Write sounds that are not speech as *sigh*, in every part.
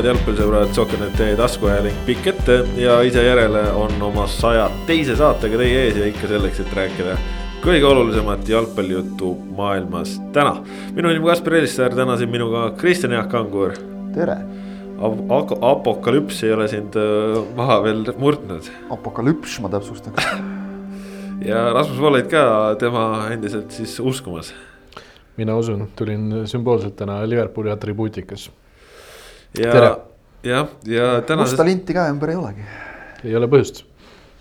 head jalgpallisõbrad, Sokkernet taskuajaling pikk ette ja ise järele on oma saja teise saatega teie ees ja ikka selleks, et rääkida kõige olulisemat jalgpallijuttu maailmas täna. minu nimi Kaspar Elissaar, täna siin minuga Kristjan Jaak Kangur. tere. Ap apokalüps ei ole sind äh, maha veel murdnud. apokalüps, ma täpsustaks *laughs* ja Rasmus Volleit ka, tema endiselt siis uskumas. mina usun, tulin sümboolselt täna Liverpooli atribuutikas ja, jah, ja täna. musta linti ka ümber ei olegi. ei ole põhjust.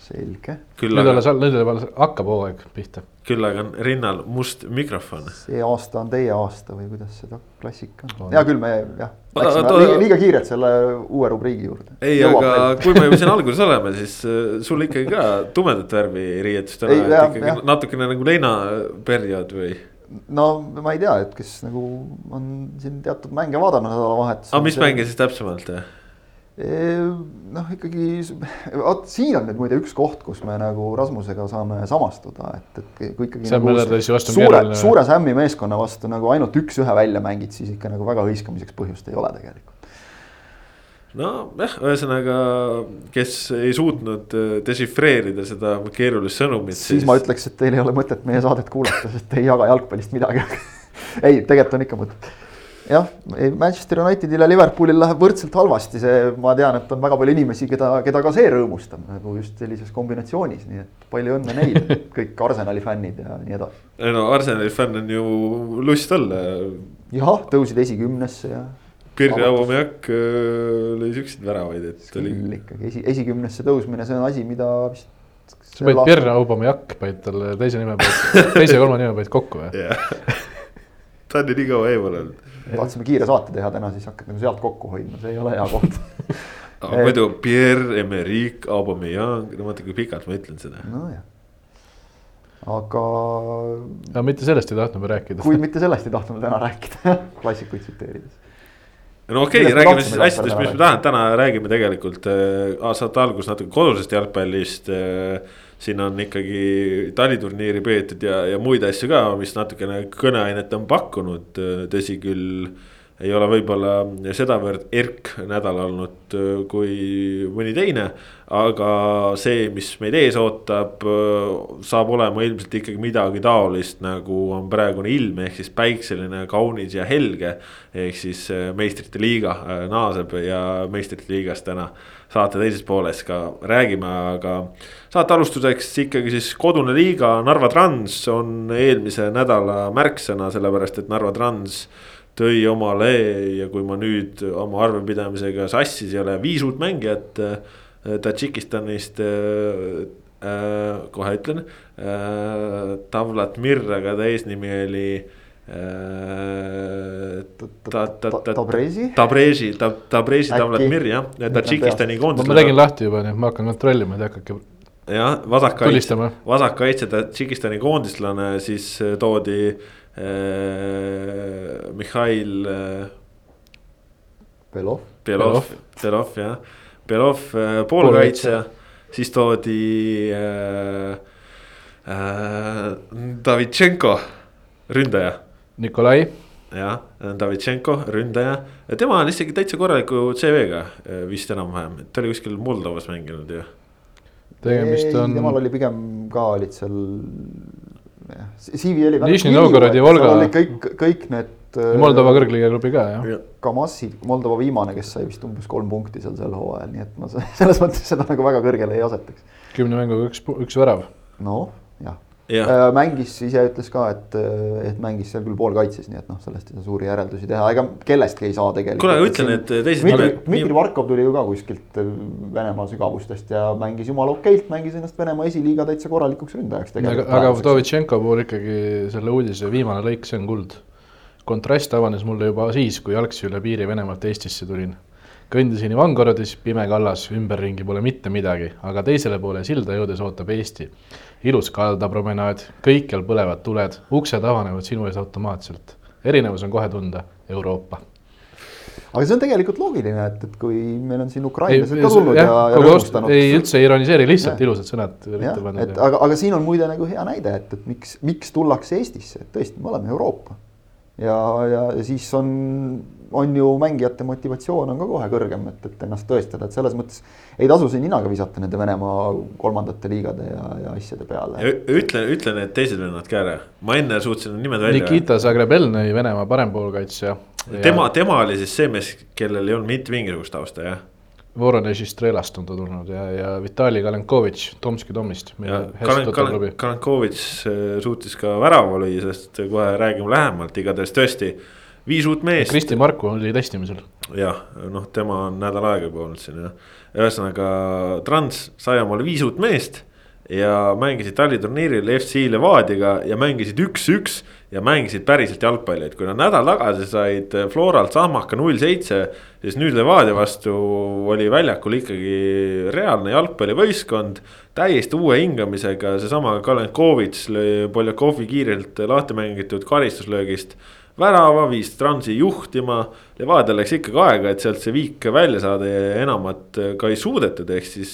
selge. nüüd alles, nüüd alles hakkab hooaeg pihta. küll aga on rinnal must mikrofon. see aasta on teie aasta või kuidas seda klassika on? hea küll, me jah, läksime liiga, liiga kiirelt selle uue rubriigi juurde. ei, aga meil. kui me juba siin *laughs* alguses oleme, siis äh, sul ikkagi ka tumedat värvi riietust täna, et ikkagi jah. natukene nagu leinaperiood või no ma ei tea, et kes nagu on siin teatud mänge vaadanud nädalavahetusel. aga mis see... mänge siis täpsemalt? noh, ikkagi vot siin on nüüd muide üks koht, kus me nagu Rasmusega saame samastuda, et, et kui ikkagi. Nagu suure, suure Sämmi meeskonna vastu nagu ainult üks-ühe välja mängid, siis ikka nagu väga hõiskamiseks põhjust ei ole tegelikult nojah, ühesõnaga, kes ei suutnud äh, dešifreerida seda keerulist sõnumit. siis ma ütleks, et teil ei ole mõtet meie saadet kuulata, sest ei jaga jalgpallist midagi *laughs* ei, tegelikult on ikka mõtet. jah, Manchester Unitedil ja Liverpoolil läheb võrdselt halvasti, see, ma tean, et on väga palju inimesi, keda, keda ka see rõõmustab nagu just sellises kombinatsioonis, nii et palju õnne neile, *laughs* kõik Arsenali fännid ja nii edasi. ei no Arsenali fänn on ju lust olla. jah, tõusid esikümnesse ja Pirri Auvamajak äh, lõi siukseid väravaid, et oli. ikkagi esi, esikümnesse tõusmine, see on asi, mida vist. sa panid Pirri Auvamajak, panid talle teise nime, *laughs* teise ja kolmanda nime panid kokku või? ta on ju nii kaua eemal olnud. tahtsime kiire saate teha täna, siis hakkad nagu sealt kokku hoidma, see ei ole hea koht *laughs* aga muidu Pierre-Emerick Aubameyang, no vaata kui pikalt ma ütlen seda. nojah aga. aga mitte sellest ei tahtnud me rääkida. kui mitte sellest ei tahtnud me täna rääkida klassikuid tsiteerides no okei okay,, räägime siis asjadest, mis me täna, täna räägime tegelikult äh,. saate alguses natuke kodusest jalgpallist äh,. siin on ikkagi taliturniiri peetud ja, ja muid asju ka, mis natukene kõneainet on pakkunud, äh, tõsi küll ei ole võib-olla sedavõrd erk nädal olnud äh, kui mõni teine. aga see, mis meid ees ootab, äh, saab olema ilmselt ikkagi midagi taolist, nagu on praegune ilm, ehk siis päikseline, kaunis ja helge. ehk siis äh, meistrite liiga naaseb ja meistrite liigast täna saate teises pooles ka räägime, aga. saate alustuseks ikkagi siis kodune liiga, Narva Trans on eelmise nädala märksõna, sellepärast et Narva Trans tõi omale ja kui ma nüüd oma arvepidamisega sassis ei ole, viis uut mängijat äh, Tadžikistanist äh, äh,. kohe ütlen äh,, Tavlat Mir, aga ta eesnimi oli äh,. Tabrezi. Tabrezi, Tabrezi Tavlat Mir jah, Tadžikistani koondis. ma tegin lahti juba, nii et ma hakkan kontrollima, et ei hakake jah, vasakkaitse, vasakkaitse Tadžikistani koondislane siis toodi äh, Äh, Mihhail. Äh, Belov. Belov, Belov jah, Belov äh, poolkaitse, siis toodi äh, äh, Davitšenko, ründaja. Nikolai. jah, Davitšenko, ründaja, tema on isegi täitsa korraliku CV-ga vist enam-vähem, ta oli kuskil Moldovas mänginud ju. tegemist on. temal oli pigem ka olid seal CV oli. Nižni Novgorod ja Volga. kõik, kõik need. Moldova kõrgliiga klubi ka jah. Kamassi, Moldova viimane, kes sai vist umbes kolm punkti seal sel hooajal, nii et ma *laughs* selles mõttes seda nagu väga kõrgele ei asetaks. kümne mänguga üks, üks värav. noh, jah Ja. Mängis, ise ütles ka, et, et mängis seal küll poolkaitses, nii et noh, sellest ei saa suuri järeldusi teha, ega kellestki ei saa tegelikult. kuule, aga ütlen, et teised nimed. Dmitri Markov tuli ju ka kuskilt äh, Venemaa sügavustest ja mängis jumala okeilt, mängis ennast Venemaa esiliiga täitsa korralikuks ründajaks. aga, aga Vdovitšenko puhul ikkagi selle uudise viimane lõik, see on kuld. kontrast avanes mulle juba siis, kui jalgsi üle piiri Venemaalt Eestisse tulin kõndisin Ivangorodis, pime kallas, ümberringi pole mitte midagi, aga teisele poole silda jõudes ootab Eesti. Ilus kaldapromenaad, kõikjal põlevad tuled, uksed avanevad sinu ees automaatselt. erinevus on kohe tunda, Euroopa aga see on tegelikult loogiline, et, et kui meil on siin ukrainlased ka tulnud ja, ja, ja rõõmustanud. ei üldse ei ironiseeri, lihtsalt ja. ilusad sõnad. et aga, aga siin on muide nagu hea näide, et, et miks, miks tullakse Eestisse, et tõesti, me oleme Euroopa. ja, ja, ja siis on on ju mängijate motivatsioon on ka kohe kõrgem, et, et ennast tõestada, et selles mõttes ei tasu siin ninaga visata nende Venemaa kolmandate liigade ja, ja asjade peale. ütle, ütle need teised vennad ka ära, ma enne suutsin nimed välja. Nikita Zagrebelnõi, Venemaa parempoolkaitsja. tema, tema oli siis see mees, kellel ei olnud mitte mingisugust tausta, jah Voronežist Strelast on ta tulnud ja, ja Vitali Kalenkovitš Tomski Tomist. Kalenkovitš äh, suutis ka värava lüüa, sest kohe räägime lähemalt, igatahes tõesti viis uut meest. Kristi Marku oli testimisel. jah, noh, tema on nädal aega juba olnud siin jah. ühesõnaga Trans sai omale viis uut meest ja mängisid taliturniiril FC Levadiga ja mängisid üks-üks ja mängisid päriselt jalgpalli, et kui nad nädal tagasi said Floralt sahmaka null seitse, siis nüüd Levadia vastu oli väljakul ikkagi reaalne jalgpallivõistkond. täiesti uue hingamisega, seesama Kalenkovitš lõi Poljakovi kiirelt lahti mängitud karistuslöögist värava, viis Transi juhtima. Levadial läks ikkagi aega, et sealt see viik välja saada ja enamat ka ei suudetud, ehk siis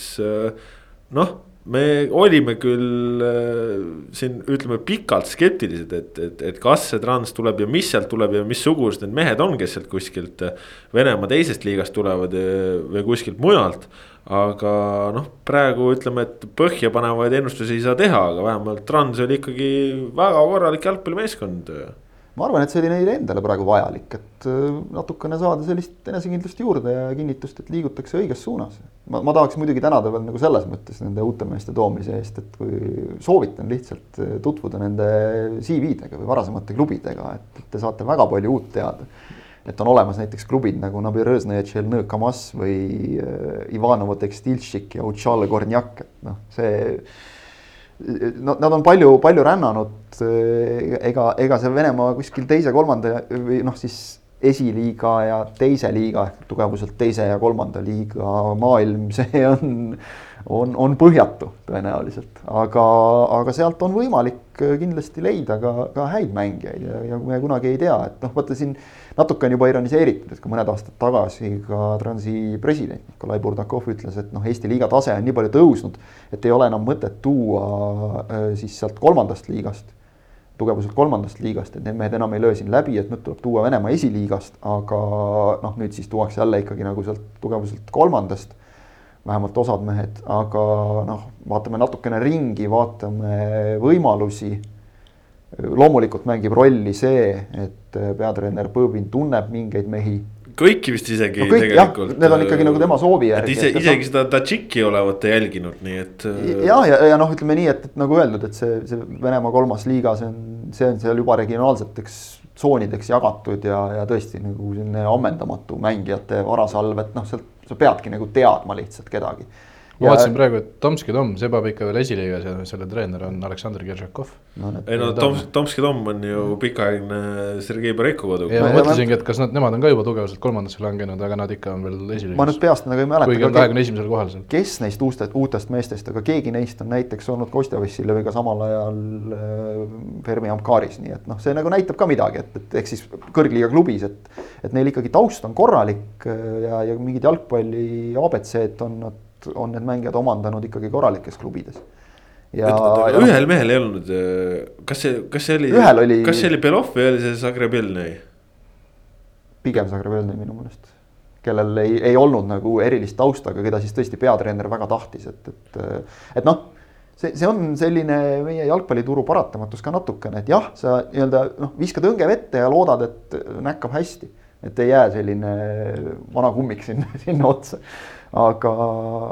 noh me olime küll äh, siin ütleme pikalt skeptilised, et, et, et kas see trans tuleb ja mis sealt tuleb ja missugused need mehed on, kes sealt kuskilt Venemaa teisest liigast tulevad äh, või kuskilt mujalt. aga noh, praegu ütleme, et põhjapanevaid ennustusi ei saa teha, aga vähemalt trans oli ikkagi väga korralik jalgpallimeeskond ma arvan, et see oli neile endale praegu vajalik, et äh, natukene saada sellist enesekindlust juurde ja kinnitust, et liigutakse õiges suunas. ma, ma tahaks muidugi tänada veel nagu selles mõttes nende uute meeste toomise eest, et kui soovitan lihtsalt äh, tutvuda nende CV-dega või varasemate klubidega, et te saate väga palju uut teada. et on olemas näiteks klubid nagu Nabirõznõja Tšelnõõ Kamas või äh, Ivanovo Tekstilšik ja Utšale Gornjak, et noh, see nad on palju, palju rännanud. ega, ega see Venemaa kuskil teise-kolmanda või noh, siis esiliiga ja teise liiga ehk tugevuselt teise ja kolmanda liiga maailm, *laughs* see on, on, on põhjatu tõenäoliselt, aga, aga sealt on võimalik kindlasti leida ka, ka häid mängijaid ja, ja me kunagi ei tea, et noh, vaata siin natuke on juba ironiseeritud, et kui mõned aastad tagasi ka Transi president Nikolai Burdakov ütles, et noh, Eesti liiga tase on nii palju tõusnud, et ei ole enam mõtet tuua äh, siis sealt kolmandast liigast, tugevuselt kolmandast liigast, et need mehed enam ei löö siin läbi, et nüüd tuleb tuua Venemaa esiliigast, aga noh, nüüd siis tuuakse jälle ikkagi nagu sealt tugevuselt kolmandast vähemalt osad mehed, aga noh, vaatame natukene ringi, vaatame võimalusi loomulikult mängib rolli see, et äh, peatreener Põõbin tunneb mingeid mehi. kõiki vist isegi no kõik, tegelikult. Need on ikkagi nagu tema soovi järgi. ise, isegi seda Tadžiki olevat jälginud, nii et. Äh, ja, ja, ja noh, ütleme nii, et, et nagu öeldud, et see, see Venemaa kolmas liiga, see on, see on seal juba regionaalseteks tsoonideks jagatud ja, ja tõesti nagu selline ammendamatu mängijate varasalv, et noh, sealt sa peadki nagu teadma lihtsalt kedagi ma vaatasin praegu, et Tomski Tom sebab ikka veel esiliigas ja selle treener on Aleksandr Geršakov no,. ei no Tom, Tomski Tom on ju pikaaegne Sergei Boreko kodu. ja ma mõtlesingi, et kas nad, nemad on ka juba tugevuselt kolmandasse langenud, aga nad ikka on veel esiliigas. ma nüüd peast nagu ei mäleta. kuigi on kahekümne esimesel kohal seal. kes neist uustest, uutest meestest, aga keegi neist on näiteks olnud Kostja Vassiljeviga samal ajal äh, Fermi Amkaris, nii et noh, see nagu näitab ka midagi, et, et ehk siis kõrgliiga klubis, et. et neil ikkagi taust on korralik äh, ja, ja mingid jalgpalli abc-d on nad on need mängijad omandanud ikkagi korralikes klubides. ja. ühel mehel ei olnud, kas see, kas see oli, oli... kas see oli Belov või oli see Zagrebelnõi? pigem Zagrebelnõi minu meelest kellel ei, ei olnud nagu erilist tausta, aga keda siis tõesti peatreener väga tahtis, et, et, et noh, see, see on selline meie jalgpallituru paratamatus ka natukene, et jah, sa nii-öelda noh, viskad õnge vette ja loodad, et näkkab hästi. et ei jää selline vana kummik sinna, *laughs* sinna otsa aga,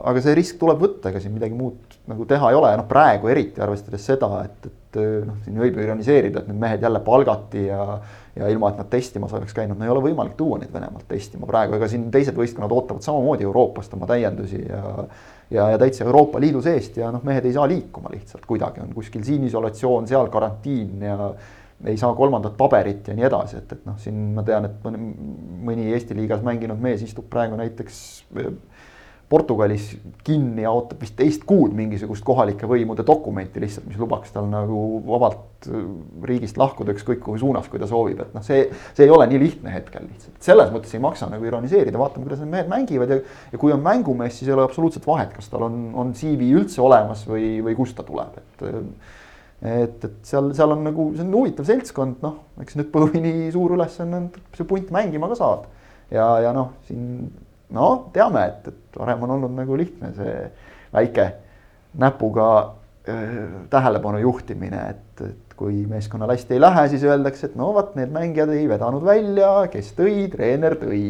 aga see risk tuleb võtta, ega siin midagi muud nagu teha ei ole. Ja noh, praegu eriti arvestades seda, et, et noh, siin võib ju ironiseerida, et need mehed jälle palgati ja ja ilma, et nad testimas oleks käinud, no ei ole võimalik tuua neid Venemaalt testima praegu, ega siin teised võistkonnad ootavad samamoodi Euroopast oma täiendusi ja ja, ja täitsa Euroopa Liidu seest. Ja noh, mehed ei saa liikuma lihtsalt kuidagi, on kuskil siin isolatsioon, seal karantiin ja ei saa kolmandat paberit ja nii edasi, et, et noh, siin ma tean, et mõni, mõni Eesti liigas mänginud mees istub praegu näiteks Portugalis kinni ja ootab vist teist kuud mingisugust kohalike võimude dokumenti lihtsalt, mis lubaks tal nagu vabalt äh, riigist lahkuda ükskõik kuhu suunas, kui ta soovib, et noh, see, see ei ole nii lihtne hetkel lihtsalt. selles mõttes ei maksa nagu ironiseerida, vaatame, kuidas need mehed mängivad ja, ja kui on mängumees, siis ei ole absoluutselt vahet, kas tal on, on CV üldse olemas või, või kust ta tuleb, et et, et seal, seal on nagu, see on huvitav seltskond, noh, eks nüüd Põõvini suur ülesanne on see punt mängima ka saada ja, ja noh, siin no teame, et, et varem on olnud nagu lihtne see väike näpuga äh, tähelepanu juhtimine, et, et kui meeskonnal hästi ei lähe, siis öeldakse, et no vot, need mängijad ei vedanud välja, kes tõi, treener tõi.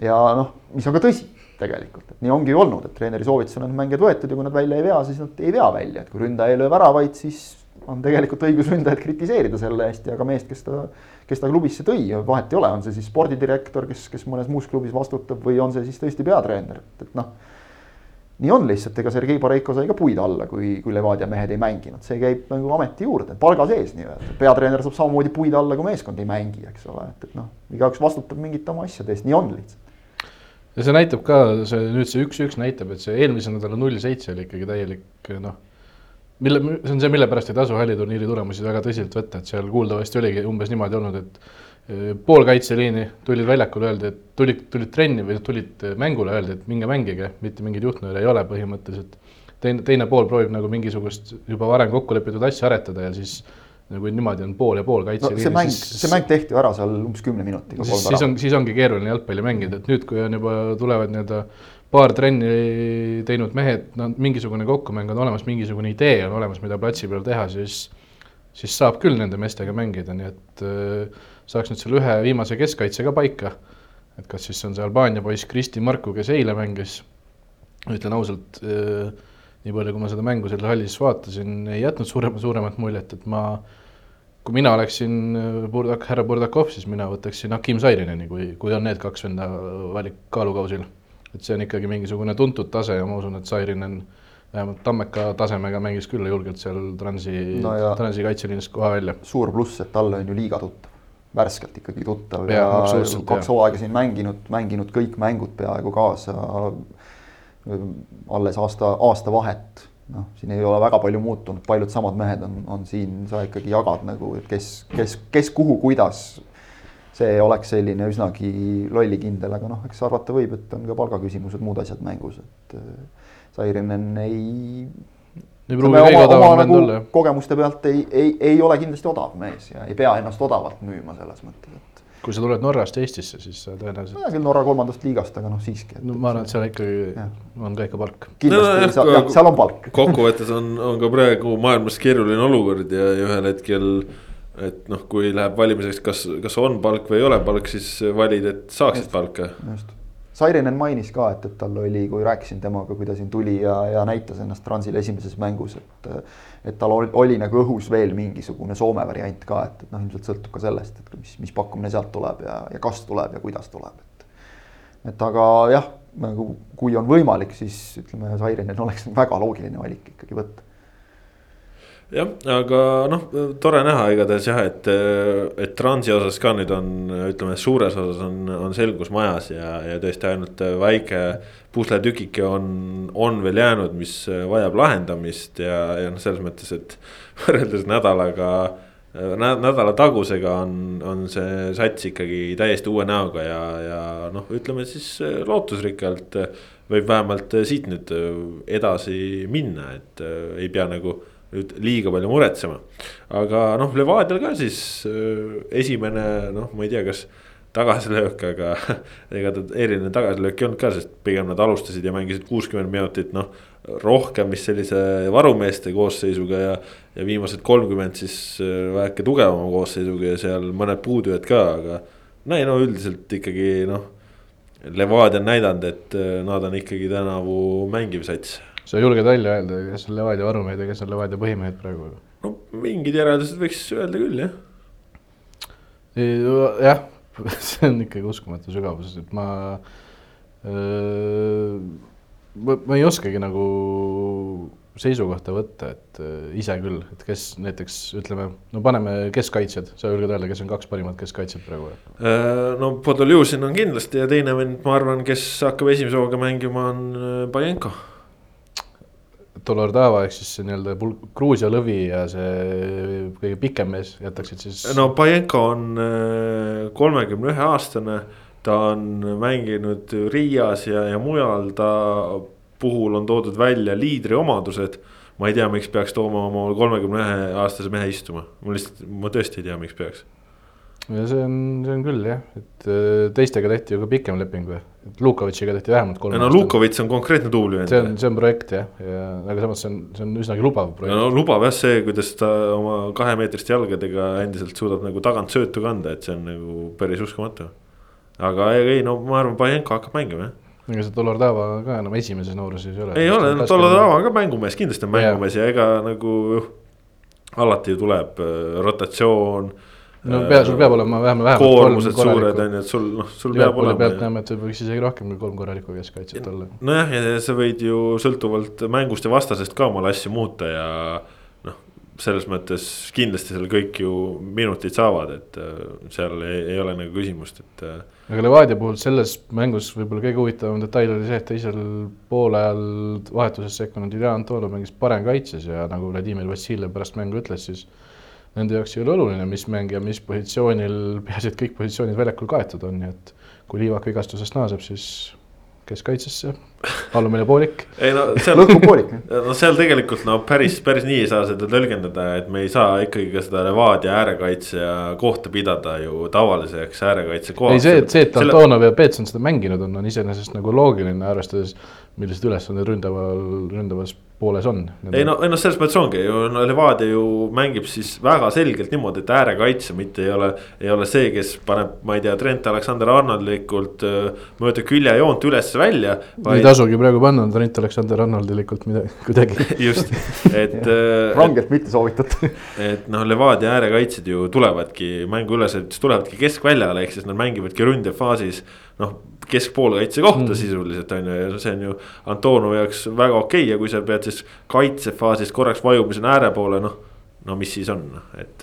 ja noh, mis on ka tõsi tegelikult, et nii ongi olnud, et treeneri soovitusel on mängijad võetud ja kui nad välja ei vea, siis nad ei vea välja, et kui ründaja ei löö väravaid, siis on tegelikult õigus ründajat kritiseerida selle eest ja ka meest, kes ta, kes ta klubisse tõi, vahet ei ole, on see siis spordidirektor, kes, kes mõnes muus klubis vastutab või on see siis tõesti peatreener, et, et noh. nii on lihtsalt, ega Sergei Boreiko sai ka puid alla, kui, kui Levadia mehed ei mänginud, see käib nagu ameti juurde, palga sees nii-öelda. peatreener saab samamoodi puid alla, kui meeskond ei mängi, eks ole, et, et noh, igaüks vastutab mingite oma asjade eest, nii on lihtsalt ja see näitab ka, see nüüd see üks-üks näitab, et see eelmise nädala null seitse oli ikkagi täielik noh, mille, see on see, mille pärast ei tasu halliturniiri tulemusi väga tõsiselt võtta, et seal kuuldavasti oligi umbes niimoodi olnud, et eh, pool kaitseliini tulid väljakule, öeldi, et tulid, tulid trenni või tulid mängule, öeldi, et minge mängige, mitte mingeid juhtnööre ei ole põhimõtteliselt. teine, teine pool proovib nagu mingisugust juba varem kokku lepitud asja aretada ja siis nagu niimoodi on pool ja pool kaitseliini no,. see mäng, see mäng tehti ära seal umbes kümne minutiga. siis on, siis ongi keeruline jalgpalli mängida, et nüüd, kui on juba tulevad nii-öelda paar trenni teinud mehed, no mingisugune kokkumäng on olemas, mingisugune idee on olemas, mida platsi peal teha, siis siis saab küll nende meestega mängida, nii et äh, saaks nüüd selle ühe viimase keskkaitse ka paika. et kas siis on see Albaania poiss Kristi Marku, kes eile mängis, ütlen ausalt äh,, nii palju, kui ma seda mängu seal hallis vaatasin, ei jätnud suurem, suuremat muljet, et ma kui mina oleksin äh, Burdak, härra Burdakov, siis mina võtaksin Hakim Sairineni, kui, kui on need kaks venda valik kaalukausil. Et see on ikkagi mingisugune tuntud tase ja ma usun, et Sairinen vähemalt Tammeka tasemega mängis küll julgelt seal Transi no, Transi kaitseliinis koha välja. suur pluss, et talle on ju liiga tuttav, värskelt ikkagi tuttav ja, ja kaks hooaega siin mänginud, mänginud kõik mängud peaaegu kaasa. alles aasta, aasta vahet noh, siin ei ole väga palju muutunud, paljud samad mehed on, on siin, sa ikkagi jagad nagu, et kes, kes, kes kuhu, kuidas. See oleks selline üsnagi lollikindel, aga noh, eks arvata võib, et on ka palgaküsimused, muud asjad mängus, et äh, Sairinen ei. Ütleme, oma, oma nagu kogemuste pealt ei, ei, ei ole kindlasti odav mees ja ei pea ennast odavalt müüma selles mõttes, et kui sa tuled Norrast Eestisse, siis tõenäoliselt. nojah, küll Norra kolmandast liigast, aga noh, siiski. no ma arvan, et seal ikkagi ja. on ka ikka palk. kindlasti no,, jah, seal on palk. kokkuvõttes on, on ka praegu maailmas keeruline olukord ja, ja ühel hetkel. Et noh, kui läheb valimiseks, kas, kas on palk või ei ole palk, siis valid, et saaksid palka. just Sairinen mainis ka, et, et tal oli, kui rääkisin temaga, kui ta siin tuli ja, ja näitas ennast Transil esimeses mängus, et. et tal oli, oli nagu õhus veel mingisugune Soome variant ka, et, et noh, ilmselt sõltub ka sellest, et mis, mis pakkumine sealt tuleb ja, ja kas tuleb ja kuidas tuleb, et. et aga jah, nagu kui on võimalik, siis ütleme, Sairinen oleks väga loogiline valik ikkagi võtta jah, aga noh, tore näha igatahes jah, et, et Transi osas ka nüüd on, ütleme suures osas on, on selgus majas ja, ja tõesti ainult väike pusletükike on, on veel jäänud, mis vajab lahendamist ja, ja noh, selles mõttes, et *laughs* võrreldes nädalaga nädala tagusega on, on see sats ikkagi täiesti uue näoga ja, ja noh, ütleme siis lootusrikkalt võib vähemalt siit nüüd edasi minna, et ei pea nagu nüüd liiga palju muretsema. aga noh, Levadial ka siis äh, esimene noh, ma ei tea, kas tagasilöök, aga *laughs* ega ta eriline tagasilöök ei olnud ka, sest pigem nad alustasid ja mängisid kuuskümmend minutit, noh. rohkem vist sellise varumeeste koosseisuga ja, ja viimased kolmkümmend siis äh, väike tugevama koosseisuga ja seal mõned puudujad ka, aga. no ei no üldiselt ikkagi noh, Levadia on näidanud, et äh, nad on ikkagi tänavu mängiv sats sa julged välja öelda, kes on Levadia varumehed ja kes on Levadia põhimehed praegu? no mingid järeldused võiks öelda küll, jah. jah, *laughs* see on ikkagi uskumatu sügavus, et ma öö, ma, ma ei oskagi nagu seisukohta võtta, et ise küll, et kes näiteks ütleme, no paneme keskkaitsjad, sa julged öelda, kes on kaks parimat keskkaitsjat praegu? no Podoljuzin on kindlasti ja teine vend, ma arvan, kes hakkab esimese hooga mängima, on Bajenko Dolordava ehk siis nii-öelda Gruusia lõvi ja see kõige pikem mees jätaksid siis. no Pajenko on äh, kolmekümne ühe aastane, ta on mänginud Riias ja, ja mujal, ta puhul on toodud välja liidri omadused. ma ei tea, miks peaks tooma oma kolmekümne ühe aastase mehe istuma, ma lihtsalt, ma tõesti ei tea, miks peaks ja see on, see on küll jah, et äh, teistega tehti ju ka pikem leping või, Lukovitšiga tehti vähemalt kolm no Lukovitš on konkreetne tuubli. see on, see on projekt jah, ja aga samas see on, see on üsnagi lubav projekt. no lubav jah see, kuidas ta oma kahemeetriste jalgadega endiselt suudab nagu tagant söötu kanda, et see on nagu päris uskumatu. aga ei, no ma arvan, Pajenko hakkab mängima jah ega see Dolordava ka enam esimeses nooruses ei ole. ei ole, no Dolordava on ka mängumees, kindlasti on mängumees ja, ega nagu alati ju tuleb äh, rotatsioon no pea, sul peab olema vähemalt, vähemalt koormused suured on ju, et sul noh, sul peab olema. pealt näeme, et võiks isegi rohkem kui kolm korralikku keskkaitset olla. nojah, ja sa võid ju sõltuvalt mängust ja vastasest ka omale asju muuta ja noh, selles mõttes kindlasti seal kõik ju minutid saavad, et äh, seal ei, ei ole nagu küsimust, et. Äh, aga Levadia puhul selles mängus võib-olla kõige huvitavam detail oli see, et teisel poolajal vahetuses sekkunud Julian Antonov mängis parem kaitses ja nagu Vladimir Vassiljev pärast mängu ütles, siis nende jaoks ei ole oluline, mis mängija mis positsioonil, *laughs* peaasi, et kõik positsioonid väljakul kaetud on, nii et kui Liivak vigastusest naaseb, siis keskkaitsesse, allumine poolik. ei no seal *laughs* no seal tegelikult no päris, päris nii ei saa seda tõlgendada, et me ei saa ikkagi ka seda Levadia äärekaitsja kohta pidada ju tavaliseks äärekaitse kohaks. ei see, et see, et Antonov ja Peets on seda mänginud, on, on iseenesest nagu loogiline, arvestades millised ülesanded ründaval, ründavas pooles on. ei no, ei noh, selles mõttes ongi ju, no Levadia ju mängib siis väga selgelt niimoodi, et äärekaitse mitte ei ole, ei ole see, kes paneb, ma ei tea, Trent Alexander-Arnoldlikult mööda küljejoont üles-välja vaid.... tasugi praegu panna Trent Alexander-Arnoldlikult midagi, *laughs* kuidagi just, et *laughs* rangelt mitte soovitatud *laughs* et noh, Levadia äärekaitsjad ju tulevadki mängu ülesehitus tulevadki keskväljale, ehk siis nad mängivadki ründefaasis noh keskpoolkaitse kohta mm. sisuliselt on ju, ja see on ju Antonovi jaoks väga okei okay ja kui sa pead siis kaitsefaasis korraks vajumisena ääre poole, noh. no mis siis on, et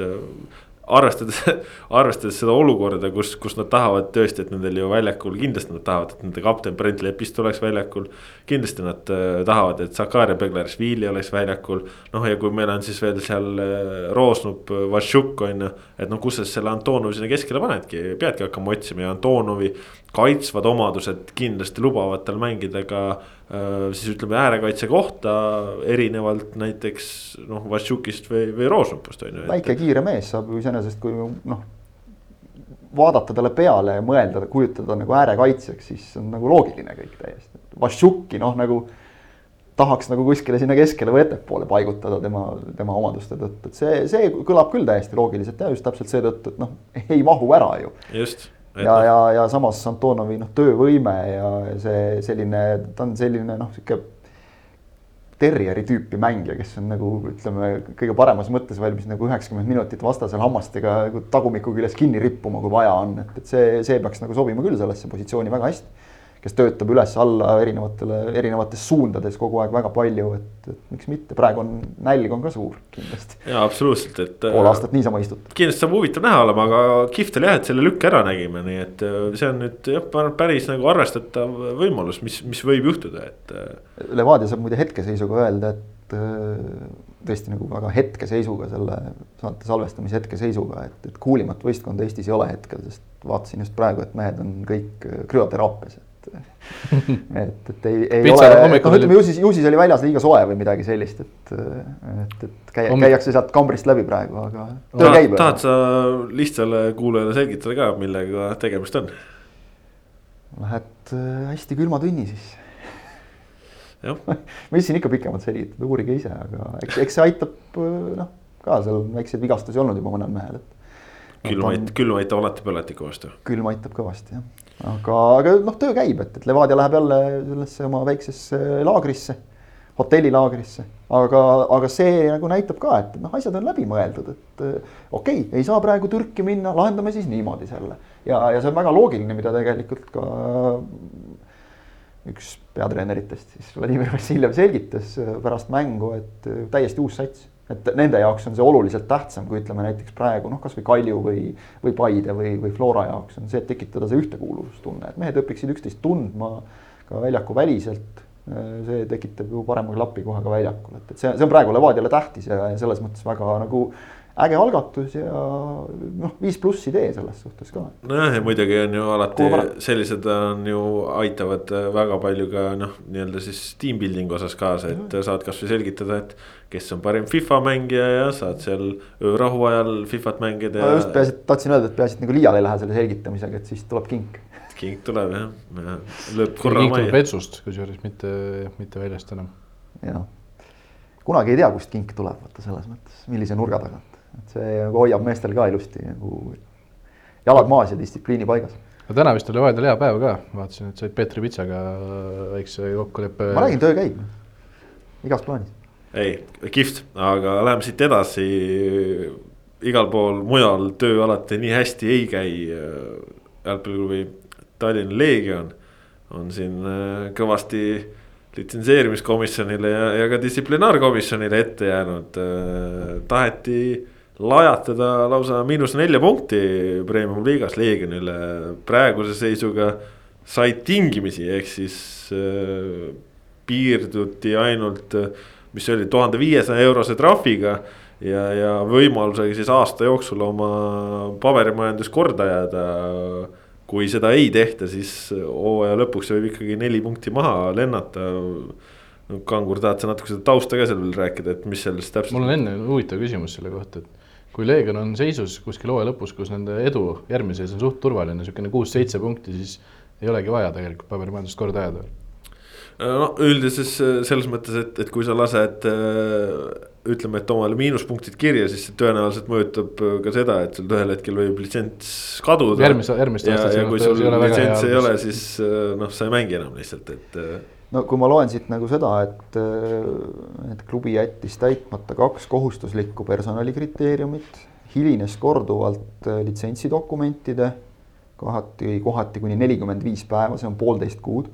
arvestades, *laughs* arvestades seda olukorda, kus, kus nad tahavad tõesti, et nendel ju väljakul, kindlasti nad tahavad, et nende kapten Brent Lepist oleks väljakul. kindlasti nad äh, tahavad, et Sakarja Beglarishvili oleks väljakul. noh, ja kui meil on siis veel seal äh, Roosnup, Vašjuk on ju, et noh, kus sa selle Antonovi sinna keskele panedki, peadki hakkama otsima ja Antonovi kaitsvad omadused kindlasti lubavad tal mängida ka äh, siis ütleme äärekaitse kohta erinevalt näiteks noh, Vassiukist või, või Roosnupust on ju. väike kiire mees saab ju iseenesest, kui noh. vaadata talle peale ja mõelda, kujutada nagu äärekaitsjaks, siis on nagu loogiline kõik täiesti. Vassiuki noh, nagu tahaks nagu kuskile sinna keskele või ettepoole paigutada tema, tema omaduste tõttu, et see, see kõlab küll täiesti loogiliselt ja just täpselt seetõttu, et noh, ei mahu ära ju. just ja, ja, ja samas Antonovi noh, töövõime ja see selline, ta on selline noh, sihuke terjeri tüüpi mängija, kes on nagu ütleme, kõige paremas mõttes valmis nagu üheksakümmend minutit vastasel hammastega nagu tagumiku küljes kinni rippuma, kui vaja on, et, et see, see peaks nagu sobima küll sellesse positsiooni väga hästi kes töötab üles-alla erinevatele, erinevates suundades kogu aeg väga palju, et, et miks mitte, praegu on, nälg on ka suur kindlasti. jaa, absoluutselt, et. pool aastat niisama istutud. kindlasti saab huvitav näha olema, aga kihvt oli jah, et selle lükke ära nägime, nii et äh, see on nüüd jah, päris nagu arvestatav võimalus, mis, mis võib juhtuda, et. Äh, Levadia saab muide hetkeseisuga öelda, et äh, tõesti nagu väga hetkeseisuga selle saate salvestamise hetkeseisuga, et, et kuulimat võistkonda Eestis ei ole hetkel, sest vaatasin just praegu, et mehed on kõik krüoteraapias *laughs* et, et ei, ei Pitsa ole, noh ütleme ju siis, ju siis oli väljas liiga soe või midagi sellist, et, et, et käi, käiakse sealt kambrist läbi praegu, aga töö käib. tahad sa lihtsale kuulajale selgitada ka, millega tegemist on? Lähed äh, hästi külma tunni siis. ma ütlesin *laughs* ikka pikemalt selgitada, uurige ise, aga eks, eks see aitab äh, noh, ka seal on väikseid vigastusi olnud juba mõnel mehel, et. külm aitab, külm aitab alati põletiku vastu. külm aitab kõvasti jah aga, aga noh, töö käib, et, et Levadia läheb jälle sellesse oma väiksesse laagrisse, hotellilaagrisse. aga, aga see nagu näitab ka, et noh, asjad on läbi mõeldud, et okei okay,, ei saa praegu Türki minna, lahendame siis niimoodi selle. ja, ja see on väga loogiline, mida tegelikult ka üks peatreeneritest siis Vladimir Vassiljev selgitas pärast mängu, et täiesti uus sats et nende jaoks on see oluliselt tähtsam, kui ütleme näiteks praegu noh, kasvõi Kalju või, või Paide või, või Flora jaoks on see, et tekitada see ühtekuuluvustunne, et mehed õpiksid üksteist tundma ka väljaku väliselt. see tekitab ju parema klapi kohe ka väljakul, et, et see, see on praegu Levadiale tähtis ja, selles mõttes väga nagu äge algatus ja noh, viis pluss idee selles suhtes ka. nojah, ja muidugi on ju alati sellised on ju aitavad väga palju ka noh, nii-öelda siis team building osas kaasa, et mm. saad kasvõi selgitada, et. kes on parim FIFA mängija ja saad seal öörahu ajal Fifat mängida. ma just peaasi, tahtsin öelda, et peaasi, et nagu liiale ei lähe selle selgitamisega, et siis tuleb kink. kink tuleb jah, lööb korra majja. kink tuleb vetsust, kusjuures mitte, mitte väljast enam. jah, kunagi ei tea, kust kink tuleb, vaata selles mõttes, millise nurga tagant et see nagu hoiab meestel ka ilusti nagu jalad maas ja distsipliini paigas. no täna vist oli vaheldel hea päev ka, vaatasin, et said Peetri Pitsaga väikse kokkuleppe. ma räägin, töö käib, igas plaanis. ei, kihvt, aga läheme siit edasi. igal pool mujal töö alati nii hästi ei käi. jalgpalliklubi Tallinna Leegion on siin äh, kõvasti litsenseerimiskomisjonile ja, ja ka distsiplinaarkomisjonile ette jäänud. Äh, taheti lajatada lausa miinus nelja punkti premium-liigas Leegionile praeguse seisuga said tingimisi, ehk siis äh, piirduti ainult, mis see oli, tuhande viiesaja eurose trahviga. ja, ja võimalusega siis aasta jooksul oma paberimajandus korda jääda. kui seda ei tehta, siis hooaja lõpuks võib ikkagi neli punkti maha lennata no Kangur, tahad sa natuke seda tausta ka seal veel rääkida, et mis sellest täpselt? mul on enne huvitav küsimus selle kohta, et kui Leegion on seisus kuskil hooaja lõpus, kus nende edu järgmise sees on suht turvaline, niisugune kuus-seitse punkti, siis ei olegi vaja tegelikult paberimajandust korda ajada. no üldises selles mõttes, et, et kui sa lased ütleme, et omale miinuspunktid kirja, siis see tõenäoliselt mõjutab ka seda, et sul ühel hetkel võib litsents kaduda. järgmise, järgmist aastat. ja, ja kui sul litsentsi ei ole, siis noh, sa ei mängi enam lihtsalt, et no kui ma loen siit nagu seda, et, äh, et klubi jättis täitmata kaks kohustuslikku personalikriteeriumit, hilines korduvalt äh, litsentsidokumentide, kohati, kohati kuni nelikümmend viis päeva, see on poolteist kuud.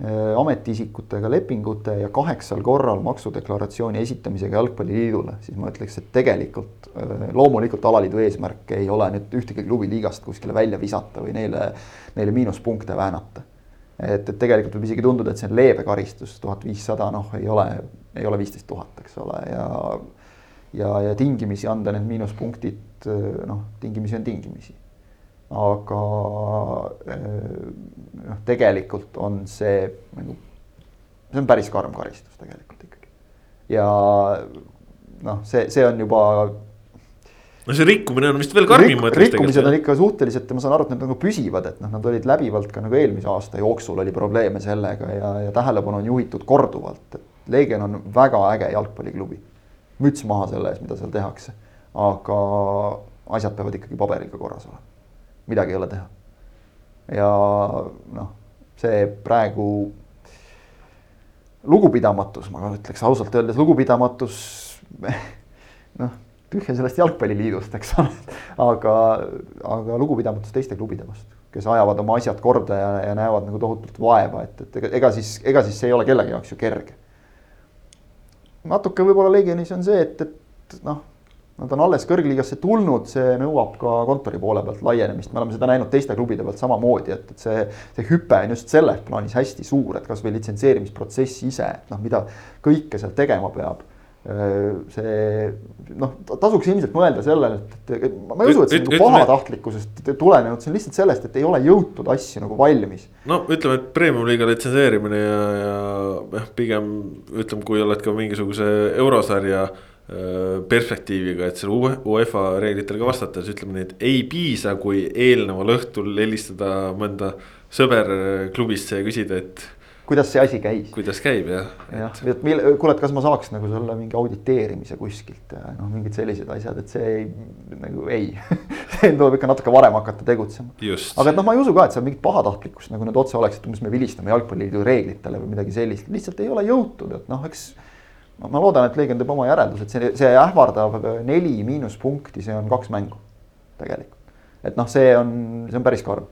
Äh, ametiisikutega lepingute ja kaheksal korral maksudeklaratsiooni esitamisega Jalgpalliliidule, siis ma ütleks, et tegelikult loomulikult alaliidu eesmärk ei ole nüüd ühtegi klubi liigast kuskile välja visata või neile, neile miinuspunkte väänata et, et tegelikult võib isegi tunduda, et see on leebe karistus, tuhat viissada, noh, ei ole, ei ole viisteist tuhat, eks ole, ja ja, ja tingimisi anda need miinuspunktid, noh, tingimisi on tingimisi. aga noh, tegelikult on see nagu, see on päris karm karistus tegelikult ikkagi. ja noh, see, see on juba no see rikkumine on vist veel karmim Rik,. rikkumised on ikka suhteliselt ja ma saan aru, et need nagu püsivad, et noh, nad olid läbivalt ka nagu eelmise aasta jooksul oli probleeme sellega ja, ja tähelepanu on juhitud korduvalt, et Leegion on väga äge jalgpalliklubi. müts maha selle ees, mida seal tehakse, aga asjad peavad ikkagi paberiga korras olema, midagi ei ole teha. ja noh, see praegu lugupidamatus, ma ütleks ausalt öeldes lugupidamatus *laughs* tühja sellest jalgpalliliidust, eks ole. aga, aga lugupidamatus teiste klubide vastu, kes ajavad oma asjad korda ja, ja näevad nagu tohutult vaeva, et, et ega, ega siis, ega siis see ei ole kellegi jaoks ju kerge. natuke võib-olla Legionis on see, et, et noh, nad on alles kõrgliigasse tulnud, see nõuab ka kontori poole pealt laienemist, me oleme seda näinud teiste klubide pealt samamoodi, et, et see, see hüpe on just selles plaanis hästi suur, et kasvõi litsenseerimisprotsess ise, et noh, mida kõike seal tegema peab see noh, tasuks ilmselt mõelda sellele, et, et ma ei usu, et see nagu pahatahtlikkusest tulenenud, see on lihtsalt sellest, et ei ole jõutud asju nagu valmis. no ütleme, et premium-liiga litsenseerimine ja, ja jah, pigem ütleme, kui oled ka mingisuguse eurosarja äh, perspektiiviga, et selle UEFA reeglitele ka vastata, siis ütleme nii, et ei piisa, kui eelneval õhtul helistada mõnda sõber klubisse ja küsida, et kuidas see asi käis. kuidas käib jah. jah, et mille, kuule, et kas ma saaks nagu selle mingi auditeerimise kuskilt ja noh, mingid sellised asjad, et see ei nagu ei *laughs* see tuleb ikka natuke varem hakata tegutsema. aga et noh, ma ei usu ka, et seal mingit pahatahtlikkust nagu need otse oleks, et umbes me vilistame jalgpalliliidu reeglitele või midagi sellist, lihtsalt ei ole jõutud, et noh, eks. ma loodan, et Leegion teeb oma järeldused, see, see ähvardav neli miinuspunkti, see on kaks mängu tegelikult. et noh, see on, see on päris karm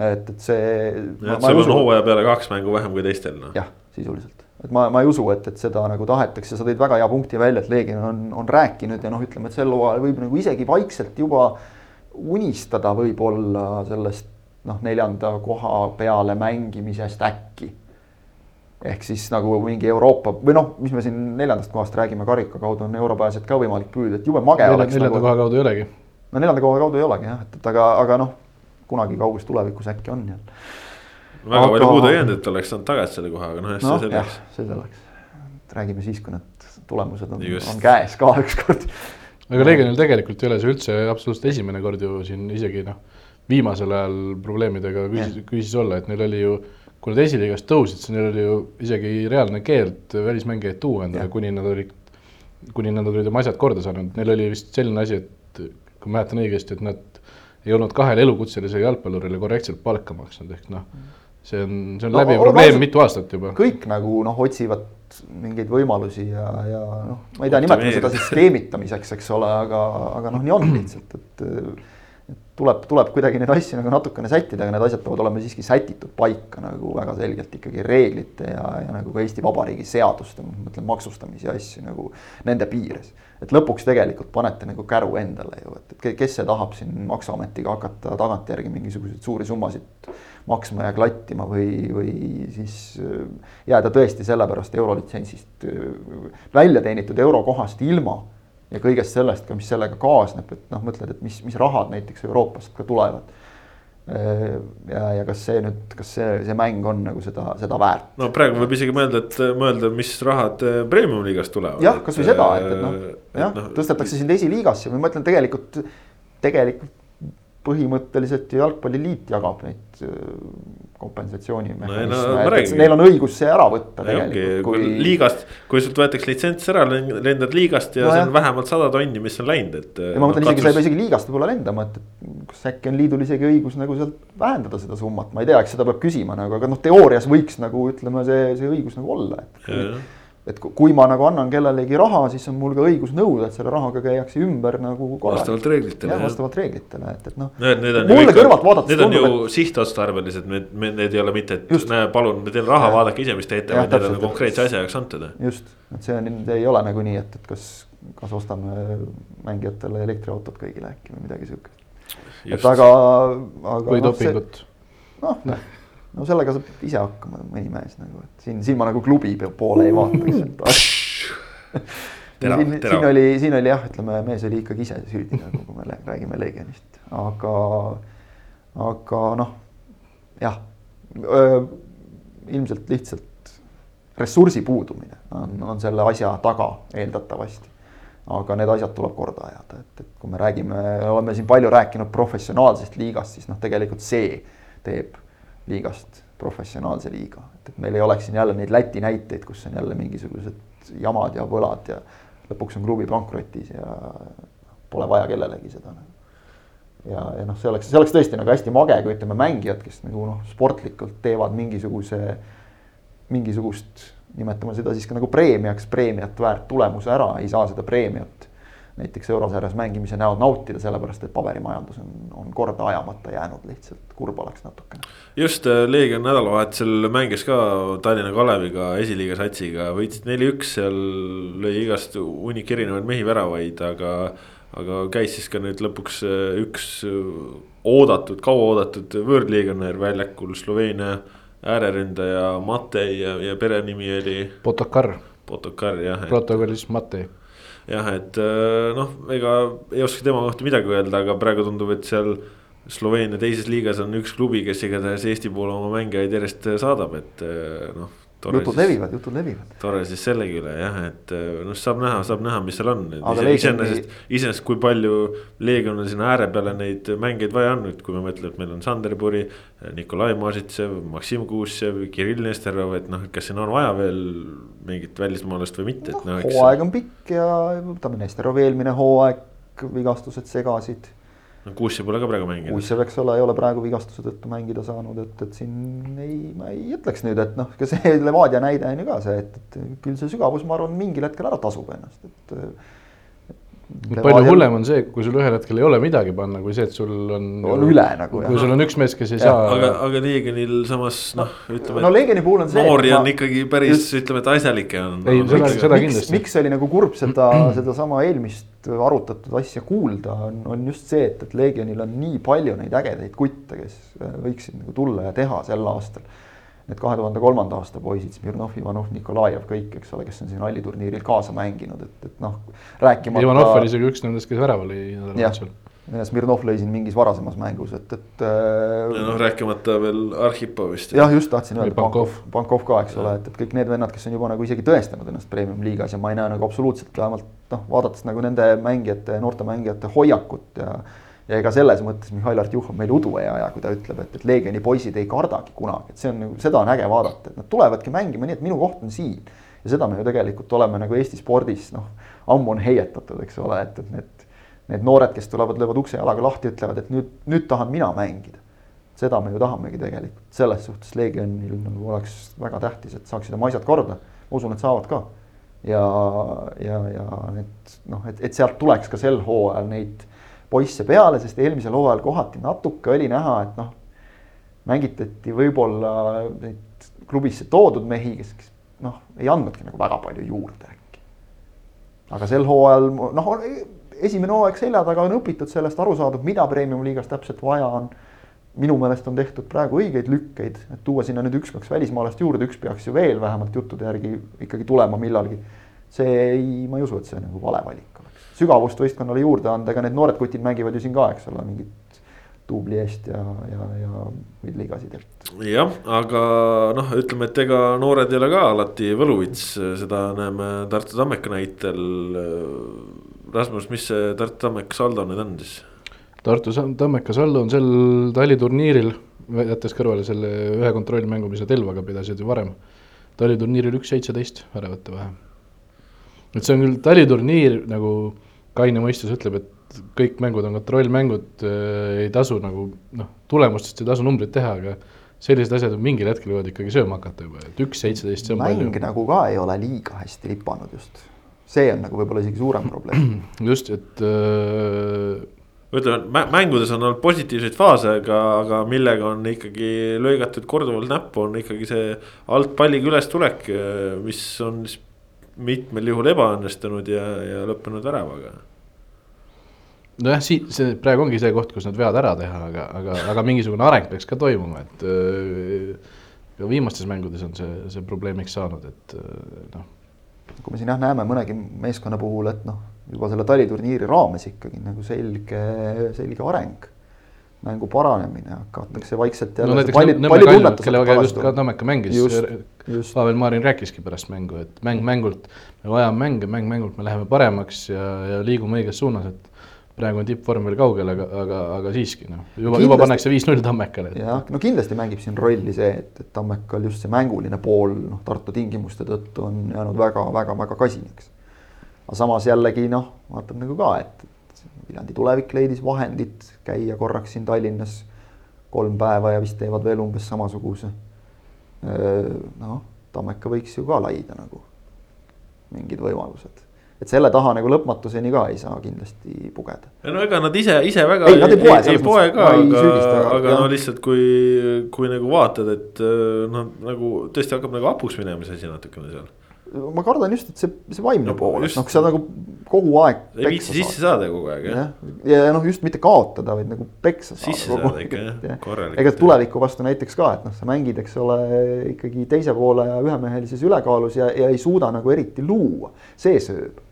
et, et see. et sul on hooaja peale kaks mängu vähem kui teistel noh. jah, sisuliselt, et ma, ma ei usu, et, et seda nagu tahetakse, sa tõid väga hea punkti välja, et Leegion on, on rääkinud ja noh, ütleme, et sel hooajal võib nagu isegi vaikselt juba unistada võib-olla sellest noh, neljanda koha peale mängimisest äkki. ehk siis nagu mingi Euroopa või noh, mis me siin neljandast kohast räägime, karika kaudu on europääset ka võimalik püüda, et jube mage Nelja, oleks. neljanda Nagu, koha kaudu ei olegi. no neljanda koha kaudu ei olegi jah, et, et aga, aga noh, kunagi kauges tulevikus äkki on jälle. väga Aga- palju puudu ei jäänud, et oleks saanud tagasi selle koha, aga noh, see selleks., see selleks. räägime siis, kui need tulemused on, on käes ka ükskord. aga Legionil tegelikult ei ole see üldse absoluutselt esimene kord ju siin isegi noh, viimasel ajal probleemidega küüsis, küüsis olla, et neil oli ju, kui nad esiliigast tõusid, siis neil oli ju isegi reaalne keeld välismängijaid tuua endale, kuni nad olid, kuni nad olid oma asjad korda saanud, neil oli vist selline asi, et kui ma mäletan õigesti, et nad ei olnud kahele elukutselisele jalgpallurile korrektselt palka maksnud, ehk noh, see on, see on No, läbiv probleem no, mitu aastat juba. kõik nagu noh, otsivad mingeid võimalusi ja, ja noh, ma ei tea, nimetame seda siis skeemitamiseks, eks ole, aga, aga noh, nii on lihtsalt, et. et tuleb, tuleb kuidagi neid asju nagu natukene sättida, aga need asjad peavad olema siiski sätitud paika nagu väga selgelt ikkagi reeglite ja, ja nagu ka Eesti Vabariigi seaduste, ma mõtlen maksustamise asju nagu nende piires. Et lõpuks tegelikult panete nagu käru endale ju, et, et ke- kes see tahab siin Maksuametiga hakata tagantjärgi mingisuguseid suuri summasid maksma ja klattima või, või siis äh, jääda tõesti sellepärast eurolitsentsist äh, välja teenitud eurokohast ilma ja kõigest sellest ka, mis sellega kaasneb, et noh, mõtled, et mis, mis rahad näiteks Euroopast ka tulevad. Ja, ja kas see nüüd, kas see, see mäng on nagu seda, seda väärt? no praegu võib isegi mõelda, et mõelda, mis rahad eh, premium-liigast tulevad. jah, kasvõi seda, et, et noh, et jah noh, tõstetakse sind esiliigasse või ma ütlen tegelikult, tegelikult põhimõtteliselt ju jalgpalliliit jagab neid kompensatsioonimehhanisme No no et- et neil on õigus see ära võtta ongi, tegelikult, kui kui liigast, kui sult võetakse litsents ära, lendad liigast ja No see on vähemalt sada tonni, mis on läinud, et. ja ma mõtlen isegi, sa ei pea isegi liigast võib-olla lendama, et, kas äkki on liidul isegi õigus nagu sealt vähendada seda summat, ma ei tea, eks seda peab küsima nagu, aga noh, teoorias võiks nagu ütleme, see, see õigus nagu olla, et. Et ku- kui ma nagu annan kellelegi raha, siis on mul ka õigus nõuda, et selle rahaga käiakse ümber nagu korralikult. vastavalt reeglitele. jah, vastavalt reeglitele, et, et noh. Need, need on mulle kõrvalt vaadates Need on ju tundub, sihtotstarbelised, need, need ei ole mitte, et Just. näe, palun, teen raha, vaadake ise, mis teete, vaid need on konkreetse asja jaoks antud. et just, et see on, ei ole nagu nii, et, et kas, kas ostame mängijatele elektriautot kõigile äkki või midagi siukest. et aga, aga. või dopingut. noh, no sellega saab ise hakkama mõni mees nagu, et siin, siin ma nagu klubi poole ei vaataks, et Terav, *laughs* siin, siin oli, siin oli jah, ütleme, mees oli ikkagi ise süüdi nagu, kui me räägime Legionist, aga, aga noh, jah. ilmselt lihtsalt ressursi puudumine on, on selle asja taga eeldatavasti. aga need asjad tuleb korda ajada, et, et kui me räägime, oleme siin palju rääkinud professionaalsest liigast, siis noh, tegelikult see teeb liigast professionaalse liiga, et, et meil ei oleks siin jälle neid Läti näiteid, kus on jälle mingisugused jamad ja võlad ja lõpuks on klubi pankrotis ja pole vaja kellelegi seda nagu. ja, ja noh, see oleks, see oleks tõesti nagu hästi mage, kui ütleme mängijad, kes nagu noh, sportlikult teevad mingisuguse, mingisugust, nimetame seda siis ka nagu preemiaks, preemiat väärt tulemuse ära, ei saa seda preemiat näiteks eurosarjas mängimise näol nautida, sellepärast et paberimajandus on, on korda ajamata jäänud lihtsalt, kurb oleks natukene. just äh, Leegion nädalavahetusel mängis ka Tallinna Kaleviga esiliiga satsiga, võitsid neli-üks, seal lõi igast hunnik erinevaid mehi väravaid, aga. aga käis siis ka nüüd lõpuks äh, üks äh, oodatud, kauaoodatud võõrliigonär väljakul Sloveenia ääreründaja Matei ja, ja perenimi oli Potokar, Potokar jah. protokollis Matei. Jah, et äh, noh, ega ei oska tema kohta midagi öelda, aga praegu tundub, et seal Sloveenia teises liigas on üks klubi, kes igatahes Eesti poole oma mängijaid järjest saadab, et äh, noh. Jutud levivad, jutud levivad. tore siis sellegi üle jah, et noh, saab näha, saab näha, mis seal on. Iseenesest, iseenesest kui palju Leegionil sinna ääre peale neid mängijaid vaja on, et kui me mõtleme, et meil on Sander Puri. Nikolai Mažitsev, Maksim Kuusev, Kirill Nesterov, et noh, kas siin on vaja veel mingit välismaalast või mitte, et noh. hooaeg on pikk ja võtame Nesterov eelmine hooaeg, vigastused segasid. No Kuusev pole ka praegu mänginud. Kuusev, eks ole, ei ole praegu vigastuse tõttu mängida saanud, et, et siin ei, ma ei ütleks nüüd, et noh, ka see *laughs* Levadia näide on ju ka see, et, et küll see sügavus, ma arvan, mingil hetkel ära tasub ennast, et. palju hullem on see, kui sul ühel hetkel ei ole midagi panna, kui see, et sul on. on üle nagu kui jah. sul on üks mees, kes ei Jah, saa. aga, aga Leegionil samas noh, ütleme. no Leegioni puhul on see. noori on ma- ikkagi päris, ütleme, et asjalikke on. Ei, seda- miks, seda miks, kindlasti. miks oli nagu kurb seda, *clears throat* sedasama eelmist arutatud asja kuulda, on, on just see, et, et Leegionil on nii palju neid ägedaid kutte, kes äh, võiksid nagu tulla ja teha sel aastal. need kahe tuhande kolmanda aasta poisid, Smirnov, Ivanov, Nikolajev, kõik, eks ole, kes on siin ralliturniiril kaasa mänginud, et, et noh, rääkimata. Ivanov oli isegi üks nendest, kes värav oli nädalavahetusel Smirnov lõi siin mingis varasemas mängus, et, et. Äh, ja noh, rääkimata veel Arhipovist. jah, just tahtsin öelda, Pankov, Pankov ka, eks ole, et, et kõik need vennad, kes on juba nagu isegi tõestanud ennast premium-liigas ja ma ei näe nagu absoluutselt vähemalt noh, vaadates nagu nende mängijate, noorte mängijate hoiakut ja. ja ega selles mõttes Mihhail Artjuhov meil udu ei aja, kui ta ütleb, et, et Leegioni poisid ei kardagi kunagi, et see on nagu, seda on äge vaadata, et nad tulevadki mängima nii, et minu koht on siin. ja seda me ju tegelikult oleme nagu Eesti spordis noh, ammu on heietatud, eks ole, et, et need need noored, kes tulevad, löövad ukse jalaga lahti, ütlevad, et nüüd, nüüd tahan mina mängida. seda me ju tahamegi tegelikult, selles suhtes Legionil nagu oleks väga tähtis, et saaksid oma asjad korda. ma usun, et saavad ka. ja, ja, ja need noh, et, et sealt tuleks ka sel hooajal neid poisse peale, sest eelmisel hooajal kohati natuke oli näha, et noh, mängitati võib-olla neid klubisse toodud mehi, kes, kes noh, ei andnudki nagu väga palju juurde äkki. aga sel hooajal noh, esimene hooaeg selja taga on õpitud sellest, aru saadud, mida premium-liigas täpselt vaja on. minu meelest on tehtud praegu õigeid lükkeid, et tuua sinna nüüd üks-kaks välismaalast juurde, üks peaks ju veel vähemalt juttude järgi ikkagi tulema millalgi. see ei, ma ei usu, et see nagu vale valik oleks. sügavust võistkonnale juurde anda, ega need noored kutid mängivad ju siin ka, eks ole, mingit duubli eest ja, ja, ja muid liigasid, et. jah, aga noh, ütleme, et ega noored ei ole ka alati võluvits, seda näeme Tartu Tammeka näitel Rasmus, mis see Tartu Tammeka saldo nüüd on siis? Tartu Tammeka saldo on sel taliturniiril, jättes kõrvale selle ühe kontrollmängu, mis nad Elvaga pidasid ju varem, taliturniiril üks seitseteist väravate vahe. et see on küll taliturniir nagu kaine mõistus ütleb, et kõik mängud on kontrollmängud äh,, ei tasu nagu noh, tulemustest ei tasu numbrit teha, aga sellised asjad mingil hetkel võivad ikkagi sööma hakata juba, et üks seitseteist, see on mäng palju. mäng nagu ka ei ole liiga hästi lipanud just see on nagu võib-olla isegi suurem probleem. *clears throat* just, et äh.... ütleme, mängudes on olnud positiivseid faase, aga, aga millega on ikkagi lõigatud korduvalt näppu, on ikkagi see alt palliga ülestulek, mis on mitmel juhul ebaõnnestunud ja, ja lõppenud väravaga nojah, siit see praegu ongi see koht, kus nad vead ära teha, aga, aga, aga mingisugune areng peaks ka toimuma, et äh, viimastes mängudes on see, see probleemiks saanud, et äh, noh kui me siin jah näeme mõnegi meeskonna puhul, et noh, juba selle taliturniiri raames ikkagi nagu selge, selge areng. mängu paranemine, hakatakse vaikselt jälle. no Nõmme Kalju, kellega just ka Tammeka mängis, Pavel Marin rääkiski pärast mängu, et mäng mängult, me vajame mänge, mäng mängult me läheme paremaks ja, ja liigume õiges suunas, et praegu on tippvorm veel kaugel, aga, aga, aga siiski noh, juba, juba pannakse viis-null Tammekale. jah, no kindlasti mängib siin rolli see, et, et Tammekal just see mänguline pool noh, Tartu tingimuste tõttu on jäänud väga-väga-väga kasinaks. aga samas jällegi noh, vaatab nagu ka, et, et Viljandi tulevik leidis vahendid käia korraks siin Tallinnas kolm päeva ja vist teevad veel umbes samasuguse. noh, Tammeka võiks ju ka laida nagu mingid võimalused et selle taha nagu lõpmatuseni ka ei saa kindlasti pugeda. no ega nad ise, ise väga ei, ei, ei poe, ei poe ka, aga, aga, aga no lihtsalt kui, kui nagu vaatad, et noh, nagu tõesti hakkab nagu hapuks minema see asi natukene seal ma kardan just, et see, see vaimne no, pool, et noh, kui sa nagu kogu aeg. ei viitsi sisse saada kogu aeg jah. ja, ja noh, just mitte kaotada, vaid nagu peksa saada. sisse saada ikka jah, korralikult. ega tuleviku vastu näiteks ka, et noh, sa mängid, eks ole, ikkagi teise poole ühemehelises ülekaalus ja, ja ei suuda nagu eriti luua, see sööb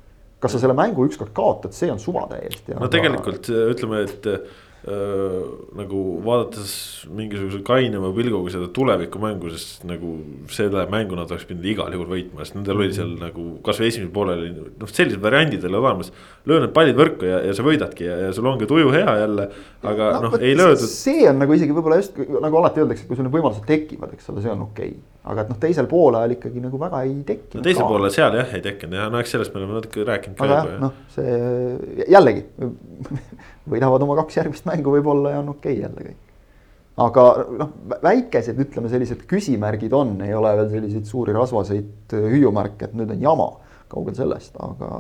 kas sa selle mängu ükskord kaotad, see on suva täiesti. no aga... tegelikult ütleme, et äh, nagu vaadates mingisuguse kainema pilguga seda tulevikumängu, sest nagu selle mängu nad oleks pidanud igal juhul võitma, sest nendel oli seal nagu kasvõi esimesel poolel oli noh, sellised variandid oli olemas. löö need pallid võrku ja, ja sa võidadki ja, ja sul ongi tuju hea jälle, aga noh no, ei löödud. see on nagu isegi võib-olla just nagu alati öeldakse, kui sul need võimalused tekivad, eks ole, see on okei okay aga et noh, teisel poolajal ikkagi nagu väga ei tekkinud. no teisel poolel seal jah ei tekkinud jah, no eks sellest me oleme natuke rääkinud ka juba. noh, see jällegi võidavad oma kaks järgmist mängu võib-olla ja on okei okay jälle kõik. aga noh, väikesed, ütleme sellised küsimärgid on, ei ole veel selliseid suuri rasvaseid hüüumärke, et nüüd on jama, kaugel sellest, aga,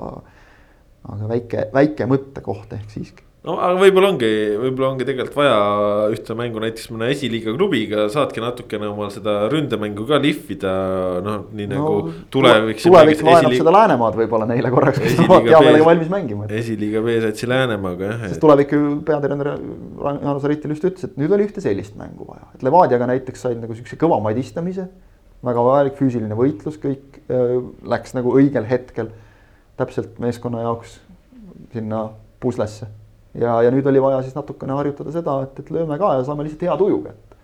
aga väike, väike mõttekoht ehk siiski no aga võib-olla ongi, võib-olla ongi tegelikult vaja ühte mängu näiteks mõne esiliiga klubiga, saadki natukene omal seda ründemängu ka lihvida, noh, nii no, nagu tulevik. tulevik vaenab seda Läänemaad võib-olla neile korraks, kes on hea meelega valmis mängima. esiliiga B-satsi Läänemaaga jah. sest tulevik ju peatreener Jaanus Aritil just ütles, et nüüd oli ühte sellist mängu vaja, et Levadiaga näiteks said nagu siukse kõvamaid istamise. väga vajalik füüsiline võitlus, kõik äh, läks nagu õigel hetkel täpselt meeskonna jaoks sinna puslesse ja, ja nüüd oli vaja siis natukene harjutada seda, et, et lööme ka ja saame lihtsalt hea tuju kätte.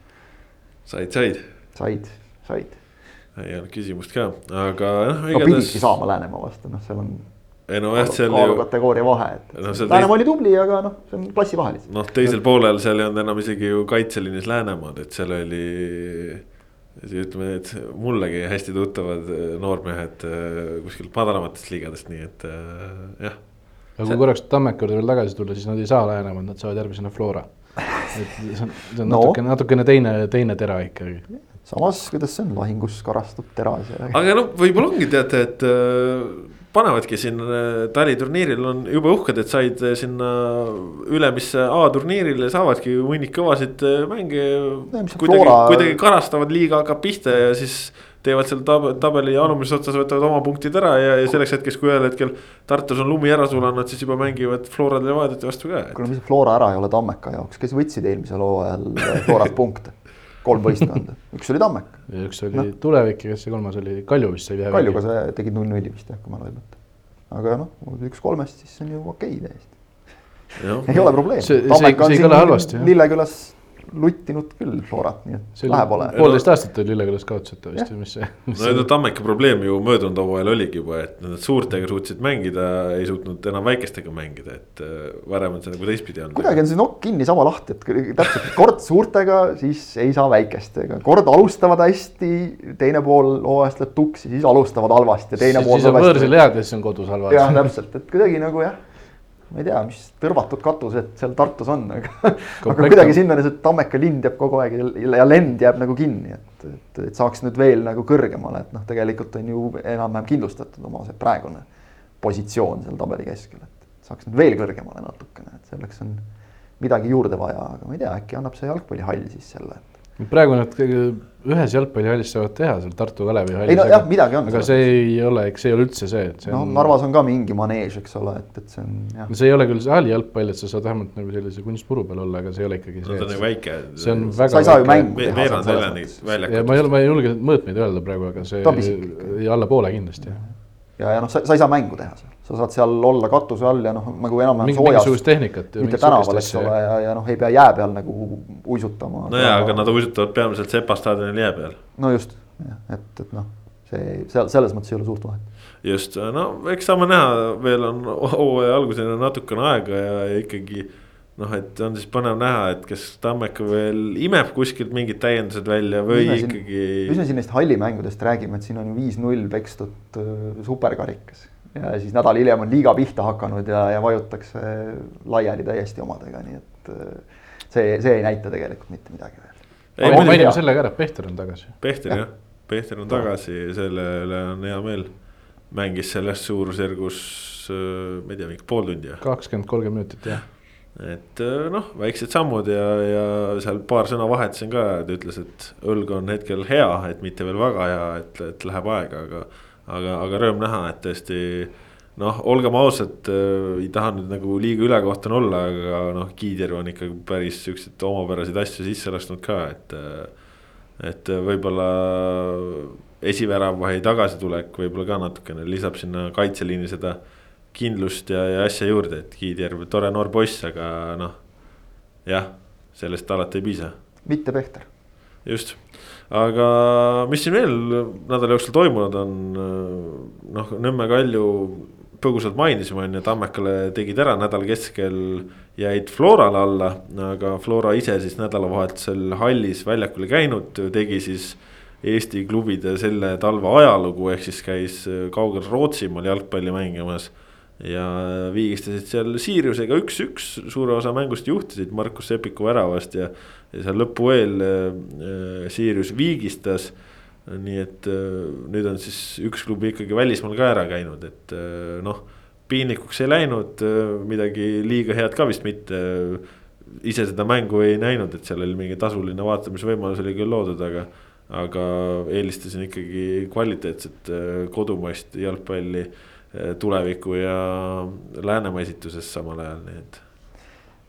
said, said? said, said. ei olnud küsimust ka, aga noh. no pididki saama Läänemaa vastu, noh, seal on. ei no jah, seal ju. kaalukategooria vahe, et no, Läänemaa oli tubli, aga noh, see on klassivahe lihtsalt. noh, teisel poolel seal ei olnud enam isegi ju kaitseliinis Läänemaad, et seal oli ütleme, et mullegi hästi tuttavad noormehed äh, kuskilt madalamatest liigadest, nii et äh, jah aga kui korraks Tammeka juurde veel tagasi tulla, siis nad ei saa Läänemaad, nad saavad järgmisena Flora. et see on, see on no. natukene, natukene teine, teine tera ikkagi. samas, kuidas see on, lahingus karastub teras ja. aga noh, võib-olla ongi teate, et äh, panevadki siin äh, taliturniiril on jube uhked, et said äh, sinna ülemisse A-turniirile, saavadki hunnik kõvasid mänge. kuidagi, kuidagi karastavad, liiga hakkab pihta ja siis teevad seal tab tabeli alumises otsas, võtavad oma punktid ära ja, ja selleks hetkeks, kui ühel hetkel Tartus on lumi ära sulanud, siis juba mängivad Florade ja Levadiate vastu ka. kuule, mis Flora ära ei ole Tammeka jaoks, kes võtsid eelmisel hooajal Florat *laughs* punkte? kolm võistkonda, üks oli Tammeka. ja üks oli no. Tulevik ja kes see kolmas oli, Kalju vist sai ühe. Kaljuga sa tegid null-nulli vist jah, kui ma õigesti mõtlen. aga noh, üks kolmest, siis on ju okei okay, täiesti. ei ole probleemi. Tammeka on siin Lillekülas luttinud küll Florat, nii et see läheb olema. poolteist aastat oli Lillekülas kaotuseta vist või mis see? no need Tammeka probleem ju möödunud hooajal oligi juba, et nad suurtega suutsid mängida, ei suutnud enam väikestega mängida, et äh, varem on see nagu teistpidi olnud. kuidagi on see nokk kinni sama lahti, et täpselt kord suurtega, siis ei saa väikestega, kord alustavad hästi, teine pool hooajast läheb tuksi, siis alustavad halvasti ja teine siis, pool. siis on võõrsil head ja siis on kodus halvad. jah, täpselt, et kuidagi nagu jah ma ei tea, mis tõrvatud katused seal Tartus on, aga, aga kuidagi sinna see Tammeka lind jääb kogu aeg ja lend jääb nagu kinni, et, et, et saaks nüüd veel nagu kõrgemale, et noh, tegelikult on ju enam-vähem kindlustatud oma see praegune positsioon seal tabeli keskel, et saaks nüüd veel kõrgemale natukene, et selleks on midagi juurde vaja, aga ma ei tea, äkki annab see jalgpallihall siis selle, praegu nad ühes jalgpallihallis saavad teha seal Tartu Kalevi hallis. ei no jah, midagi on. aga see ei ole, eks see ei ole üldse see, et see no, on. Narvas on ka mingi maneež, eks ole, et, et see on jah. no see ei ole küll saali jalgpall, et sa saad vähemalt nagu sellise kunstpuru peal olla, aga see ei ole ikkagi see. no ta on nagu väike. see on väga. sa ei saa ju mängu teha. veerand väljani väljakut. ma ei ole, ma ei julge mõõtmeid öelda praegu, aga see alla poole kindlasti jah ja, ja noh, sa, sa ei saa mängu teha seal, sa saad seal olla katuse all ja noh, nagu enam-vähem soojas. mingisugust tehnikat. mitte tänaval, eks ole, ja, ja noh, ei pea jää peal nagu uisutama. no jaa, aga nad uisutavad peamiselt Sepa staadionil jää peal. no just, et, et noh, see seal selles mõttes ei ole suurt vahet. just, no eks saame näha, veel on hooaja alguseni natukene aega ja, ja ikkagi noh, et on siis põnev näha, et kas Tammeka veel imeb kuskilt mingid täiendused välja või mis ikkagi. mis me siin neist hallimängudest räägime, et siin on ju viis-null pekstud äh, superkarikas. ja siis nädal hiljem on liiga pihta hakanud ja, ja vajutakse laiali täiesti omadega, nii et äh, see, see ei näita tegelikult mitte midagi veel. ei, mainime selle ka ära, Pehter on tagasi. Pehter jah, Pehter on tagasi, selle üle on hea meel. mängis selles suurusjärgus, äh, ma ei tea, mingi pool tundi. kakskümmend, kolmkümmend minutit jah et äh, noh, väiksed sammud ja, ja seal paar sõna vahetasin ka, ta ütles, et õlg on hetkel hea, et mitte veel väga hea, et, et läheb aega, aga. aga, aga rõõm näha, et tõesti noh, olgem ausad, äh, ei taha nüüd nagu liiga ülekohtune olla, aga noh, Kiider on ikkagi päris siukseid omapäraseid asju sisse lasknud ka, et. Äh, et võib-olla esivärav või tagasitulek võib-olla ka natukene lisab sinna kaitseliini seda kindlust ja, ja asja juurde, et Kiidjärv, tore noor poiss, aga noh, jah, sellest alati ei piisa. mitte Pehter. just, aga mis siin veel nädala jooksul toimunud on, noh, Nõmme Kalju põgusalt mainisime, on ju, Tammekale tegid ära nädala keskel, jäid Florale alla, aga Flora ise siis nädalavahetusel hallis väljakul käinud, tegi siis Eesti klubide selle talve ajalugu, ehk siis käis kaugel Rootsimaal jalgpalli mängimas ja viigistasid seal Siiriusega üks-üks, suure osa mängust juhtisid Markus Sepiku väravast ja, ja seal lõpu eel äh, Siirius viigistas. nii et äh, nüüd on siis üks klubi ikkagi välismaal ka ära käinud, et äh, noh, piinlikuks ei läinud, midagi liiga head ka vist mitte. ise seda mängu ei näinud, et seal oli mingi tasuline vaatamisvõimalus oli küll loodud, aga, aga eelistasin ikkagi kvaliteetset kodumaist jalgpalli tuleviku ja Läänemaa esituses samal ajal, nii et.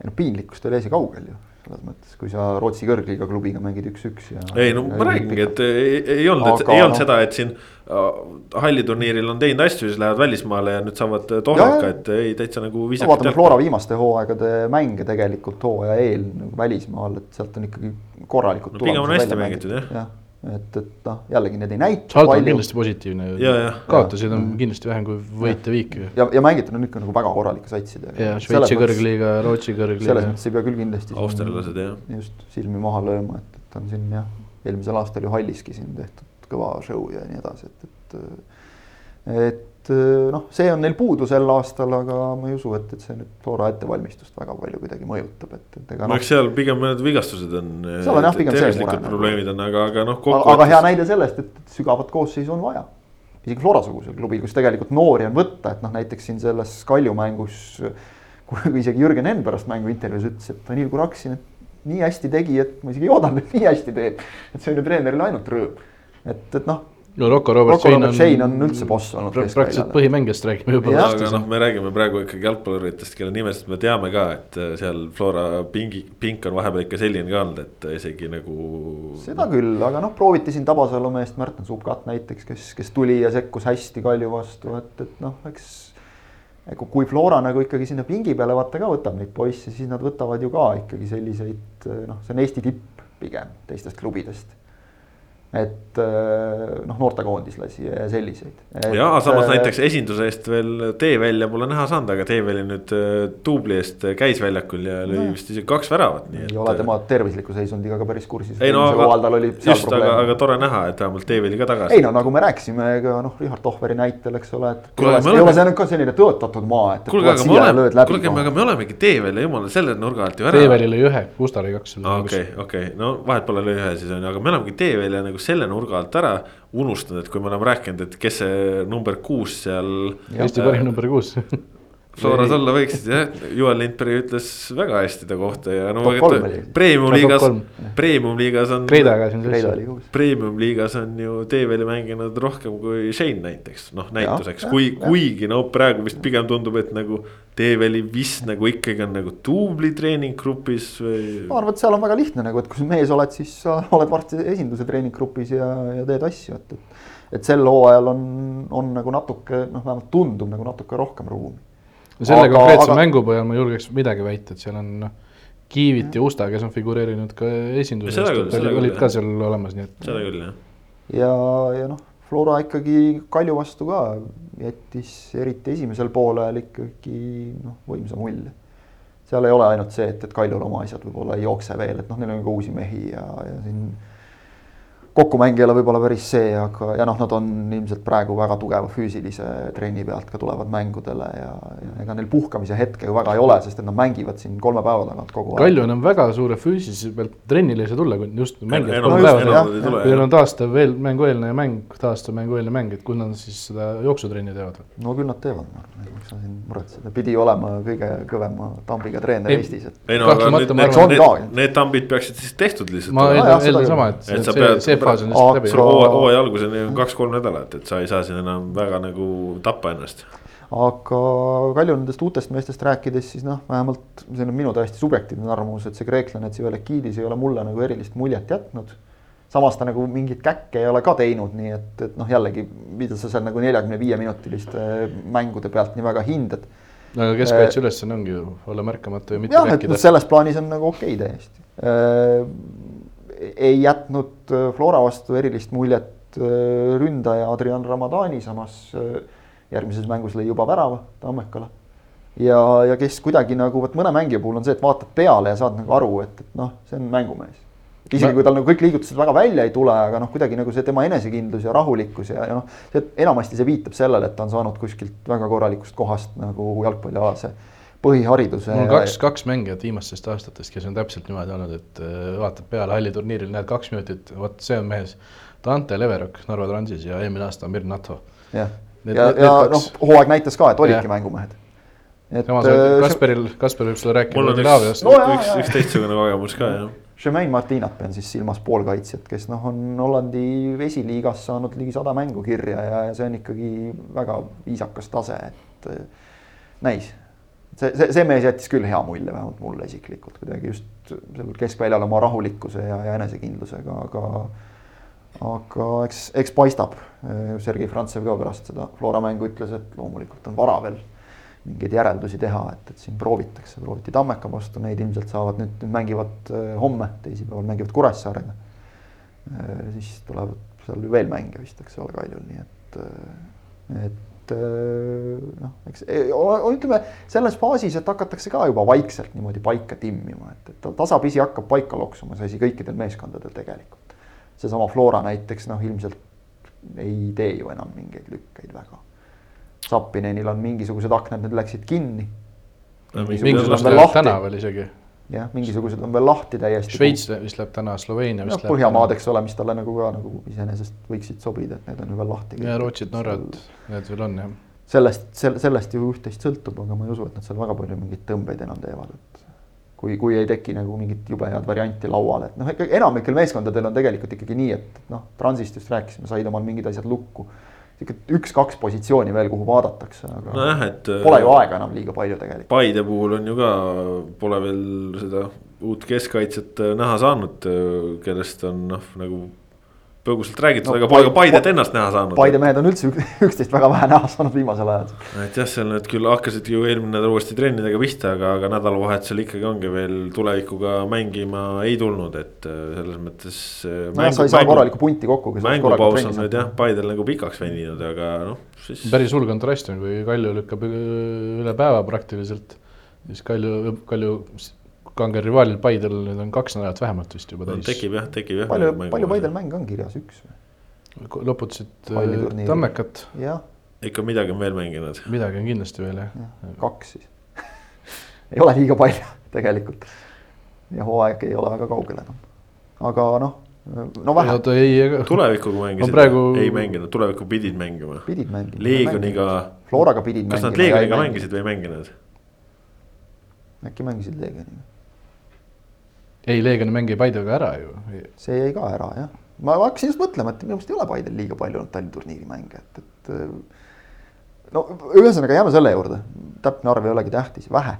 ei no piinlikkust oli asi kaugel ju selles mõttes, kui sa Rootsi kõrgliiga klubiga mängid üks-üks ja. ei no ma räägingi, et ei, ei olnud, ei olnud no. seda, et siin äh, halliturniiril on teinud asju, siis lähevad välismaale ja nüüd saavad tohlaka, et ei täitsa nagu viisakalt no,. vaatame Flora viimaste hooaegade mänge tegelikult hooaja eel nagu välismaal, et sealt on ikkagi korralikud no,. pigem on hästi mängitud jah ja et, et noh, jällegi need ei näita. saldo on kindlasti positiivne ju, kaotusid on kindlasti vähem kui võite viike. ja, ja mängitud on ikka nagu väga korralike satsidega. ja Šveitsi kõrgliiga, Rootsi kõrgliiga. selles mõttes ei pea küll kindlasti. austerlased jah. just silmi maha lööma, et, et on siin jah, eelmisel aastal ju Halliski siin tehtud kõva show ja nii edasi, et, et. et et eh, noh, see on neil puudu sel aastal, aga ma ei usu, et, et see nüüd Flora ettevalmistust väga palju kuidagi mõjutab, et, et ega. no eks seal pigem need vigastused on. seal on jah, pigem see mure. probleemid on, aga, aga noh. aga, aga hea näide sellest, et sügavat koosseisu on vaja. isegi Flora-sugusel klubil, kus tegelikult noori on võtta, et noh, näiteks siin selles Kalju mängus. kui *laughs* isegi Jürgen Henn pärast mängu intervjuus ütles, et Danil Kuraksin, et nii hästi tegi, et ma isegi ei oodanud, et nii hästi teeb. et see on ju treenerile ainult rõõm. et, et noh no Rocco Robert Rocco Robert Shane on, on üldse boss olnud. praktiliselt põhimängijast räägime juba. aga noh, me räägime praegu ikkagi jalgpalluritest, kelle nimesid me teame ka, et äh, seal Flora pingi, pink on vahepeal ikka selline ka olnud, et isegi nagu. seda küll, aga noh, prooviti siin Tabasalu meest Märten Subkat näiteks, kes, kes tuli ja sekkus hästi Kalju vastu, et, et noh, eks. kui Flora nagu ikkagi sinna pingi peale vaata ka võtab neid poisse, siis nad võtavad ju ka ikkagi selliseid noh, see on Eesti tipp pigem teistest klubidest et äh, noh, noortekoondislasi ja selliseid. ja samas äh, näiteks esinduse eest veel T-välja pole näha saanud, aga T-väli nüüd duubli äh, eest käis väljakul ja lõi no. vist isegi kaks väravat. ei et... ole tema tervisliku seisundiga ka päris kursis. ei no aga, just, aga, aga tore näha, et vähemalt T-väli ka tagasi. ei no nagu me rääkisime ka noh, Richard Tohveri näitel, eks ole, et ei ole see nüüd ka selline tõotatud maa, et. kuulge, aga me oleme, kuulge, aga me olemegi T-välja jumala selle nurga alt ju ära. T-väli lõi ühe, Gustav lõi kaks. okei, okei, no vahet pole lõi ühe siis on ju, aga me olemegi T-välja nagu selle nurga alt ära unustanud, et kui me oleme rääkinud, et kes see number kuus seal. Eesti parim number kuus *laughs* Floras olla võiksid jah, Juhan Lindberg ütles väga hästi ta kohta ja no. Premium liigas, Premium liigas on. Premium liigas on ju T-Veli mänginud rohkem kui Shane näiteks, noh näituseks, kui, kuigi no praegu vist pigem tundub, et nagu. T-Veli vist nagu ikkagi on nagu duubli treeninggrupis või. ma arvan, et seal on väga lihtne nagu, et kui sa mees oled, siis sa *laughs* oled varsti esinduse treeninggrupis ja, ja teed asju, et, et. et sel hooajal on, on nagu natuke noh, vähemalt tundub nagu natuke rohkem ruumi no selle aga, konkreetse aga... mängu põhjal ma julgeks midagi väita, et seal on noh, Kiivit ja Usta, kes on figureerinud ka esinduses, olid ka seal olemas, nii et. seda küll jah. ja, ja noh, Flora ikkagi Kalju vastu ka jättis eriti esimesel poolel ikkagi noh, võimsa mulje. seal ei ole ainult see, et, et Kaljul oma asjad võib-olla ei jookse veel, et noh, neil on ka uusi mehi ja, ja siin kokkumäng ei ole võib-olla päris see, aga, ja noh, nad on ilmselt praegu väga tugeva füüsilise trenni pealt ka tulevad mängudele ja, ja ega neil puhkamise hetke ju väga ei ole, sest et nad mängivad siin kolme päeva tagant kogu aeg. Kalju enam väga suure füüsilise pealt trennile ei saa tulla, kui just mängivad kolm päeva tagant. kui neil on taastav veel mängueelne mäng, taastav mängueelne mäng, et kus nad siis seda jooksutrenni teevad? no küll nad teevad, ma arvan, miks sa siin muretsed, pidi olema kõige kõvema tambiga treener Eestis, et. ei no aga nüüd, need, need tambid peaksid siis tehtud lihtsalt. ma eeldan sama, et see, see, see faas on lihtsalt läbi. hooaja alguseni on kaks-kolm nädalat, et sa ei saa siin enam väga nagu tappa ennast. aga Kalju nendest uutest meestest rääkides, siis noh, vähemalt see on minu täiesti subjektiivne arvamus, et see kreeklane Tsivelekidis ei ole mulle nagu erilist muljet jätnud samas ta nagu mingit käkke ei ole ka teinud, nii et, et noh, jällegi, mida sa seal nagu neljakümne viie minutiliste mängude pealt nii väga hindad. no aga keskkaitse ülesanne ongi ju olla märkamatu ja mitte jah, et noh, selles plaanis on nagu okei okay, täiesti ei jätnud äh, Flora vastu erilist muljet äh, ründaja Adrian Ramadani, samas äh, järgmises mängus lõi juba värava Tammekale. ja, ja kes kuidagi nagu vot mõne mängija puhul on see, et vaatad peale ja saad nagu aru, et, et noh, see on mängumees. isegi kui tal nagu kõik liigutused väga välja ei tule, aga noh, kuidagi nagu see tema enesekindlus ja rahulikkus ja, ja noh, see enamasti see viitab sellele, et ta on saanud kuskilt väga korralikust kohast nagu jalgpallialase põhihariduse. mul on kaks, kaks mängijat viimastest aastatest, kes on täpselt niimoodi olnud, et äh, vaatad peale halliturniiril, näed kaks minutit, vot see on mees. Dante Leverok Narva Transis ja eelmine aasta Mir Nato. ja, ja noh, hooaeg näitas ka, et olidki mängumehed. samas äh, Kasperil, Kasper võib sulle rääkida Skandinaaviast no,. üks, üks teistsugune kogemus ka jah. Jermaine Martinat pean siis silmas poolkaitsjat, kes noh, on Hollandi esiliigas saanud ligi sada mängu kirja ja, ja see on ikkagi väga viisakas tase, et näis see, see, see mees jättis küll hea mulje, vähemalt mulle isiklikult kuidagi just seal keskväljal oma rahulikkuse ja, ja enesekindlusega, aga. aga eks, eks paistab. Sergei Frantsev ka pärast seda Flora mängu ütles, et loomulikult on vara veel mingeid järeldusi teha, et, et siin proovitakse, prooviti Tammeka vastu, neid ilmselt saavad nüüd, nüüd mängivad äh, homme, teisipäeval mängivad Kuressaarega. Äh, siis tulevad seal veel mänge vist, eks ole, Kaljul, nii et, äh, et et äh, noh, eks e, ütleme selles faasis, et hakatakse ka juba vaikselt niimoodi paika timmima, et, et tasapisi hakkab paika loksuma see asi kõikidel meeskondadel tegelikult. seesama Flora näiteks noh, ilmselt ei tee ju enam mingeid lükkeid väga. Zappinenil on mingisugused aknad, need läksid kinni. mingisugused lähevad täna veel isegi jah, mingisugused on veel lahti täiesti. Šveits vist läheb täna, Sloveenia vist no, läheb. Põhjamaad, eks ole, mis talle nagu ka nagu iseenesest võiksid sobida, et need on ju veel lahti. ja Rootsid, Norrad, need veel on jah. sellest, sellest ju üht-teist sõltub, aga ma ei usu, et nad seal väga palju mingeid tõmbeid enam teevad, et kui, kui ei teki nagu mingit jube head varianti lauale, et noh, enamikel meeskondadel on tegelikult ikkagi nii, et noh, Transist just rääkisime, said omal mingid asjad lukku sihuke üks-kaks positsiooni veel, kuhu vaadatakse, aga nojah, et. Pole ju aega enam liiga palju tegelikult. Paide puhul on ju ka, pole veel seda uut keskkaitset näha saanud, kellest on noh, nagu põgusalt räägitud no,, aga pole ka Paidet ennast näha saanud. Paide mehed on üldse *laughs* üksteist väga vähe näha saanud viimasel ajal. et jah, seal nüüd küll hakkasid ju eelmine nädal uuesti trennidega pihta, aga, aga nädalavahetusel ikkagi ongi veel tulevikuga mängima ei tulnud, et äh, selles mõttes. Äh, nojah, sa ei saa korralikku punti kokku. mängupaus on nüüd jah, Paidel nagu pikaks veninud, aga noh siis. päris hull kontrast on, kui Kalju lükkab üle päeva praktiliselt, siis Kalju, Kalju kange rivaalil Paidel nüüd on kaks nädalat vähemalt vist juba täis no,. tekib jah, tekib jah. palju, palju Paidel mänge on kirjas, üks või? loputasid äh, Tammekat. ikka midagi on veel mänginud. midagi on kindlasti veel jah ja,. kaks siis *laughs* ei ole liiga palju tegelikult. ja hooaeg ei ole väga kaugel enam. aga noh, no vähe. tulevikuga mängisid praegu... ei mänginud, tulevikku pidid mängima. pidid mängima. Leegioniga. Floraga pidid mängima. kas nad Leegioniga mängisid või ei mänginud? äkki mängisid Leegioniga? Ei, Leegioni mäng jäi Paidega ära ju. see jäi ka ära jah, ma hakkasin just mõtlema, et minu meelest ei ole Paidel liiga palju olnud Tallinna turniiri mänge, et, et. no ühesõnaga jääme selle juurde, täpne arv ei olegi tähtis, vähe,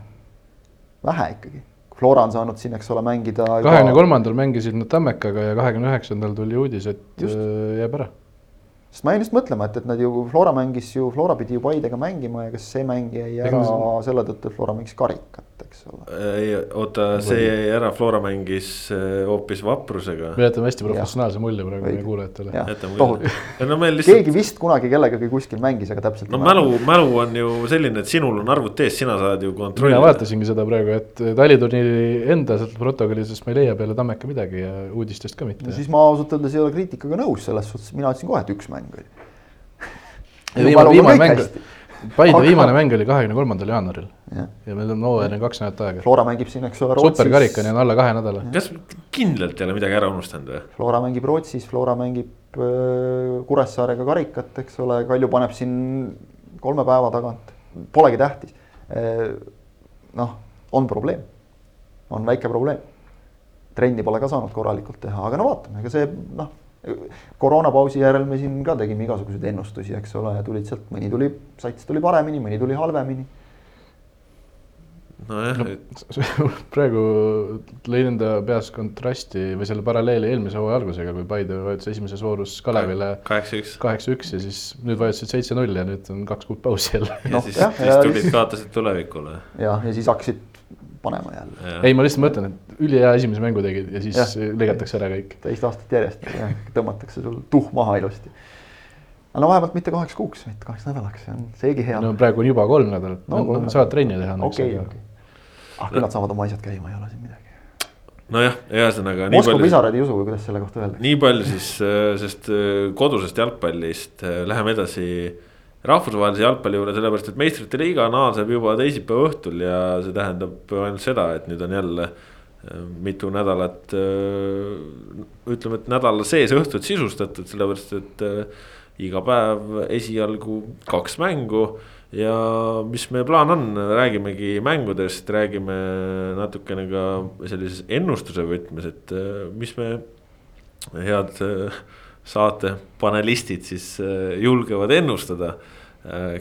vähe ikkagi. Flora on saanud siin, eks ole, mängida. kahekümne kolmandal mängisid nad Tammekaga ja kahekümne üheksandal tuli uudis, et just. Äh, jääb ära sest ma jäin just mõtlema, et, et nad ju, Flora mängis ju, Flora pidi ju Paidega mängima ja kas see mäng jäi ära selle tõttu, et Flora mängis karikat, eks ole. ei, oota, see jäi ära, Flora mängis äh, hoopis vaprusega. me jätame hästi professionaalse mulje praegu meie kuulajatele. No, lihtsalt... keegi vist kunagi kellegagi kuskil mängis, aga täpselt. no mälu, mälu on ju selline, et sinul on arvuti ees, sina saad ju kontrollida. mina vaatasingi seda praegu, et taliturniiri enda sealt protokollisest ma ei leia peale Tammeka midagi ja uudistest ka mitte. no siis ma ausalt öeldes ei ole kriitikaga nõus selles suhtes, mina ütlesin kohe, et üks mäng mäng oli. viimane, viimane mäng, Paide viimane mäng oli kahekümne kolmandal jaanuaril ja, ja meil on hooajani kaks nädalat aega. Flora mängib siin, eks ole. superkarikani on alla kahe nädala. kas kindlalt ei ole midagi ära unustanud või? Flora mängib Rootsis, Flora mängib äh, Kuressaarega karikat, eks ole, Kalju paneb siin kolme päeva tagant, polegi tähtis. Äh, noh, on probleem, on väike probleem. trenni pole ka saanud korralikult teha, aga no vaatame, ega see noh koroonapausi järel me siin ka tegime igasuguseid ennustusi, eks ole, tulid sealt, mõni tuli, sats tuli paremini, mõni tuli halvemini. nojah no,, et *laughs* praegu lõin enda peas kontrasti või selle paralleeli eelmise hooaja algusega, kui Paide vajutas esimeses voorus Kalevile kaheksa-üks, kaheksa-üks ja siis nüüd vajutasid seitse-null ja nüüd on kaks kuud pausi jälle. ja no, siis, siis tulid, kaotasid tulevikule. jah, ja siis hakkasid panema jälle. ei, ma lihtsalt mõtlen, et ülihea esimese mängu tegid ja siis ja. lõigatakse ära kõik. teist aastat järjest tõmmatakse sul tuhh maha ilusti. aga no vähemalt mitte kaheks kuuks, vaid kaheks nädalaks, see on seegi hea. no praegu on juba kolm nädalat no,, no, saavad trenni teha. okei, okei. ah, küll nad saavad oma asjad käima, ei ole siin midagi nojah, ühesõnaga. Moskva pisarad ei usu või kuidas selle kohta öelda? nii palju siis, äh, sest äh, kodusest jalgpallist äh, läheme edasi rahvusvahelise jalgpalli juurde, sellepärast et meistrite liiga naaseb juba teisipäeva õhtul ja see tähendab ainult seda, et nüüd on jälle äh, mitu nädalat, äh, ütleme, et nädala sees õhtud sisustatud, sellepärast et äh, iga päev esialgu kaks mängu ja mis meie plaan on, räägimegi mängudest, räägime natukene ka sellises ennustuse võtmes, et mis me head äh, saate panelistid siis äh, julgevad ennustada.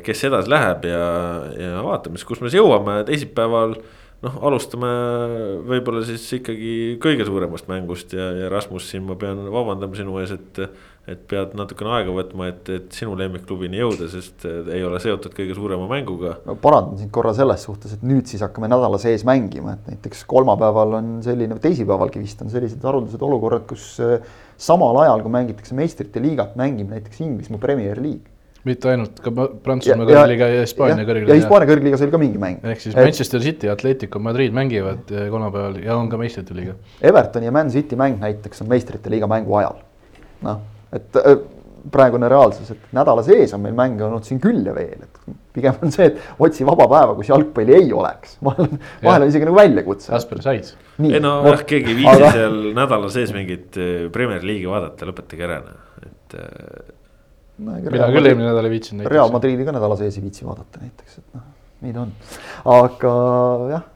kes edasi läheb ja, ja vaatame siis, kus me siis jõuame teisipäeval noh, alustame võib-olla siis ikkagi kõige suuremast mängust ja, ja Rasmus, siin ma pean vabandama sinu ees, et. Et pead natukene aega võtma, et, et sinu lemmikklubini jõuda, sest ei ole seotud kõige suurema mänguga. no parandan sind korra selles suhtes, et nüüd siis hakkame nädala sees mängima, et näiteks kolmapäeval on selline, teisipäevalgi vist on sellised haruldased olukorrad, kus eh, samal ajal, kui mängitakse meistrite liigat, mängib näiteks Inglismaa Premier League mitte ainult, ka Prantsusmaa kõrgliiga ja Hispaania kõrgliiga. ja Hispaania kõrgliigas oli ka mingi mäng. ehk siis Manchester City ja Atletico Madrid mängivad eh, kolmapäeval ja on ka meistrite liiga. Evertoni ja Man City mäng näiteks on meistrite liiga mängu ajal. noh, et äh, praegune reaalsus, et nädala sees on meil mänge olnud siin küll ja veel, et pigem on see, et otsi vaba päeva, kus jalgpalli ei oleks. *laughs* vahel vahel on isegi nagu väljakutse. Kasper, said? ei no jah, keegi ei viitsi aga... seal nädala sees mingit eh, Premier League'i vaadata, lõpetage ära noh, et no,. mina küll eelmine nädal ei viitsinud. Real Madridi ka nädala sees ei viitsi vaadata näiteks, et noh, nii ta on. aga jah,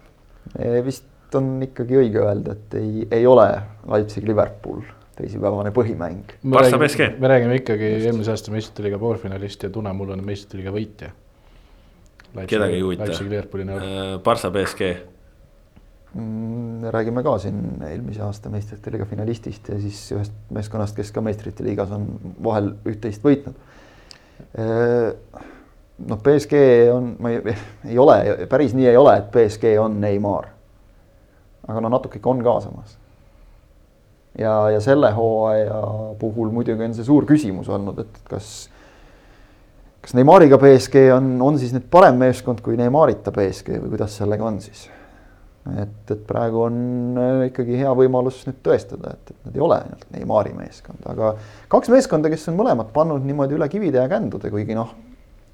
vist on ikkagi õige öelda, et ei, ei ole Leipzig-Liverpool teisipäevane põhimäng. Barca BSG. me räägime ikkagi eelmise aasta meistrite liiga poolfinalist ja tunne mul on meistrite liiga võitja. kedagi ei huvita. Barca BSG Mm, räägime ka siin eelmise aasta meistrite liiga finalistist ja siis ühest meeskonnast, kes ka meistrite liigas on vahel üht-teist võitnud. noh, BSG on, ma ei, ei ole, päris nii ei ole, et BSG on Neimar. aga no natuke ikka on ka samas. Ja, ja selle hooaja puhul muidugi on see suur küsimus olnud, et kas kas Neimariga BSG on, on siis nüüd parem meeskond kui Neimarita BSG või kuidas sellega on siis? et, et praegu on äh, ikkagi hea võimalus nüüd tõestada, et, et nad ei ole ainult Neimari meeskond, aga kaks meeskonda, kes on mõlemad pannud niimoodi üle kivide ja kändude, kuigi noh,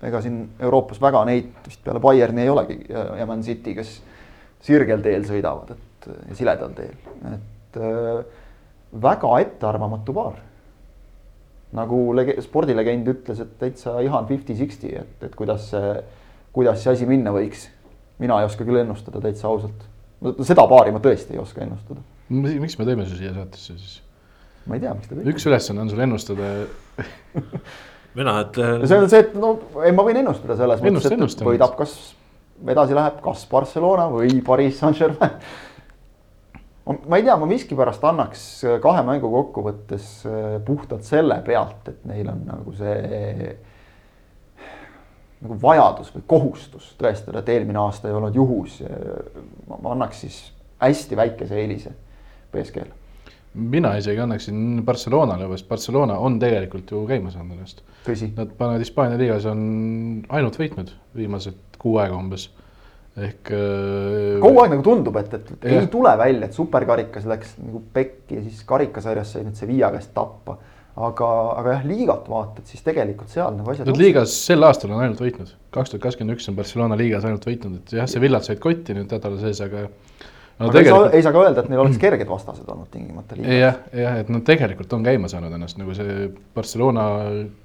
ega siin Euroopas väga neid vist peale Bayerni ei olegi ja, ja Man City, kes sirgel teel sõidavad, et siledal teel, et äh, väga ettearvamatu paar. nagu lege-, spordilegend ütles, et täitsa ihan fifty-sixty, et, et kuidas see, kuidas see asi minna võiks. mina ei oska küll ennustada täitsa ausalt seda paari ma tõesti ei oska ennustada. miks me tõime su siia saatesse siis? ma ei tea, miks te tõite. üks ülesanne on sul ennustada *laughs* mina, et. Äh, see on see, et no ei, ma võin ennustada selles mõttes, et võidab kas, edasi läheb kas Barcelona või Pariis Saint-Germain. Ma ei tea, ma miskipärast annaks kahe mängu kokkuvõttes äh, puhtalt selle pealt, et neil on nagu see nagu vajadus või kohustus tõestada, et eelmine aasta ei olnud juhus. ma annaks siis hästi väikese eelise BSG-le. mina isegi annaksin Barcelonale, sest Barcelona on tegelikult ju käima saanud ennast. Nad panevad Hispaania liigas on ainult võitnud viimased kuu aega umbes ehk. Äh, kogu aeg nagu tundub, et, et, et ei tule välja, et superkarikas läks nagu pekki ja siis karikasarjas sai nüüd Sevilla käest tappa aga, aga jah, liigat vaatad, siis tegelikult seal nagu asjad. Nad liigas sel aastal on ainult võitnud, kaks tuhat kakskümmend üks on Barcelona liigas ainult võitnud, et jah, see villad said kotti nüüd nädala sees, aga. No, aga tegelikult... ei, saa, ei saa ka öelda, et neil oleks kerged vastased olnud tingimata jah, jah, et nad tegelikult on käima saanud ennast nagu see Barcelona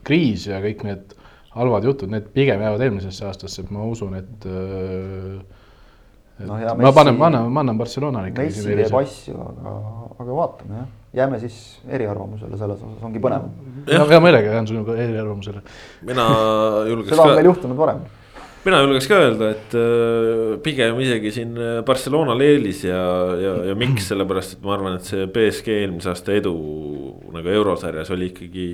kriis ja kõik need halvad jutud, need pigem jäävad eelmisesse aastasse, et ma usun, et äh, no, ja, Messi, ma panen, ma annan, ma annan Barcelonale ikkagi. Messi teeb asju, aga, aga vaatame jah, jääme siis eriarvamusele selles osas, ongi põnev. hea meelega jään sinuga eriarvamusele. mina julgeks seda on meil juhtunud varem mina julgeks ka öelda, et äh, pigem isegi siin äh, Barcelonal eelis ja, ja, ja miks, sellepärast et ma arvan, et see BSG eelmise aasta edu nagu eurosarjas oli ikkagi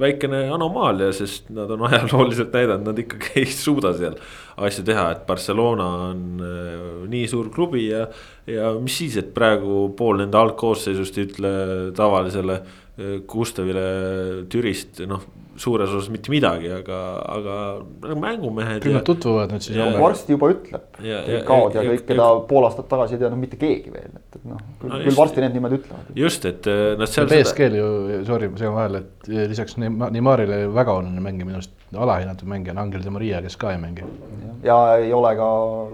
väikene anomaalia, sest nad on ajalooliselt näidanud, nad ikkagi *laughs* ei suuda seal asju teha, et Barcelona on äh, nii suur klubi ja. ja mis siis, et praegu pool nende algkoosseisust ei ütle tavalisele Gustavile Türist, noh suures osas mitte midagi, aga, aga mängumehed. küll nad tutvuvad nüüd siis. varsti juba ütleb. kaod ja, ja kõik, keda pool aastat tagasi ei teadnud mitte keegi veel, et, et noh, küll, no, küll varsti need nimed ütlevad. just, et äh, nad seal. BSG-l ju, sorry, ma segan vahele, et lisaks Neymarile väga oluline mängija minu arust, alahinnatud mängija on Angel de Maria, kes ka ei mängi. ja ei ole ka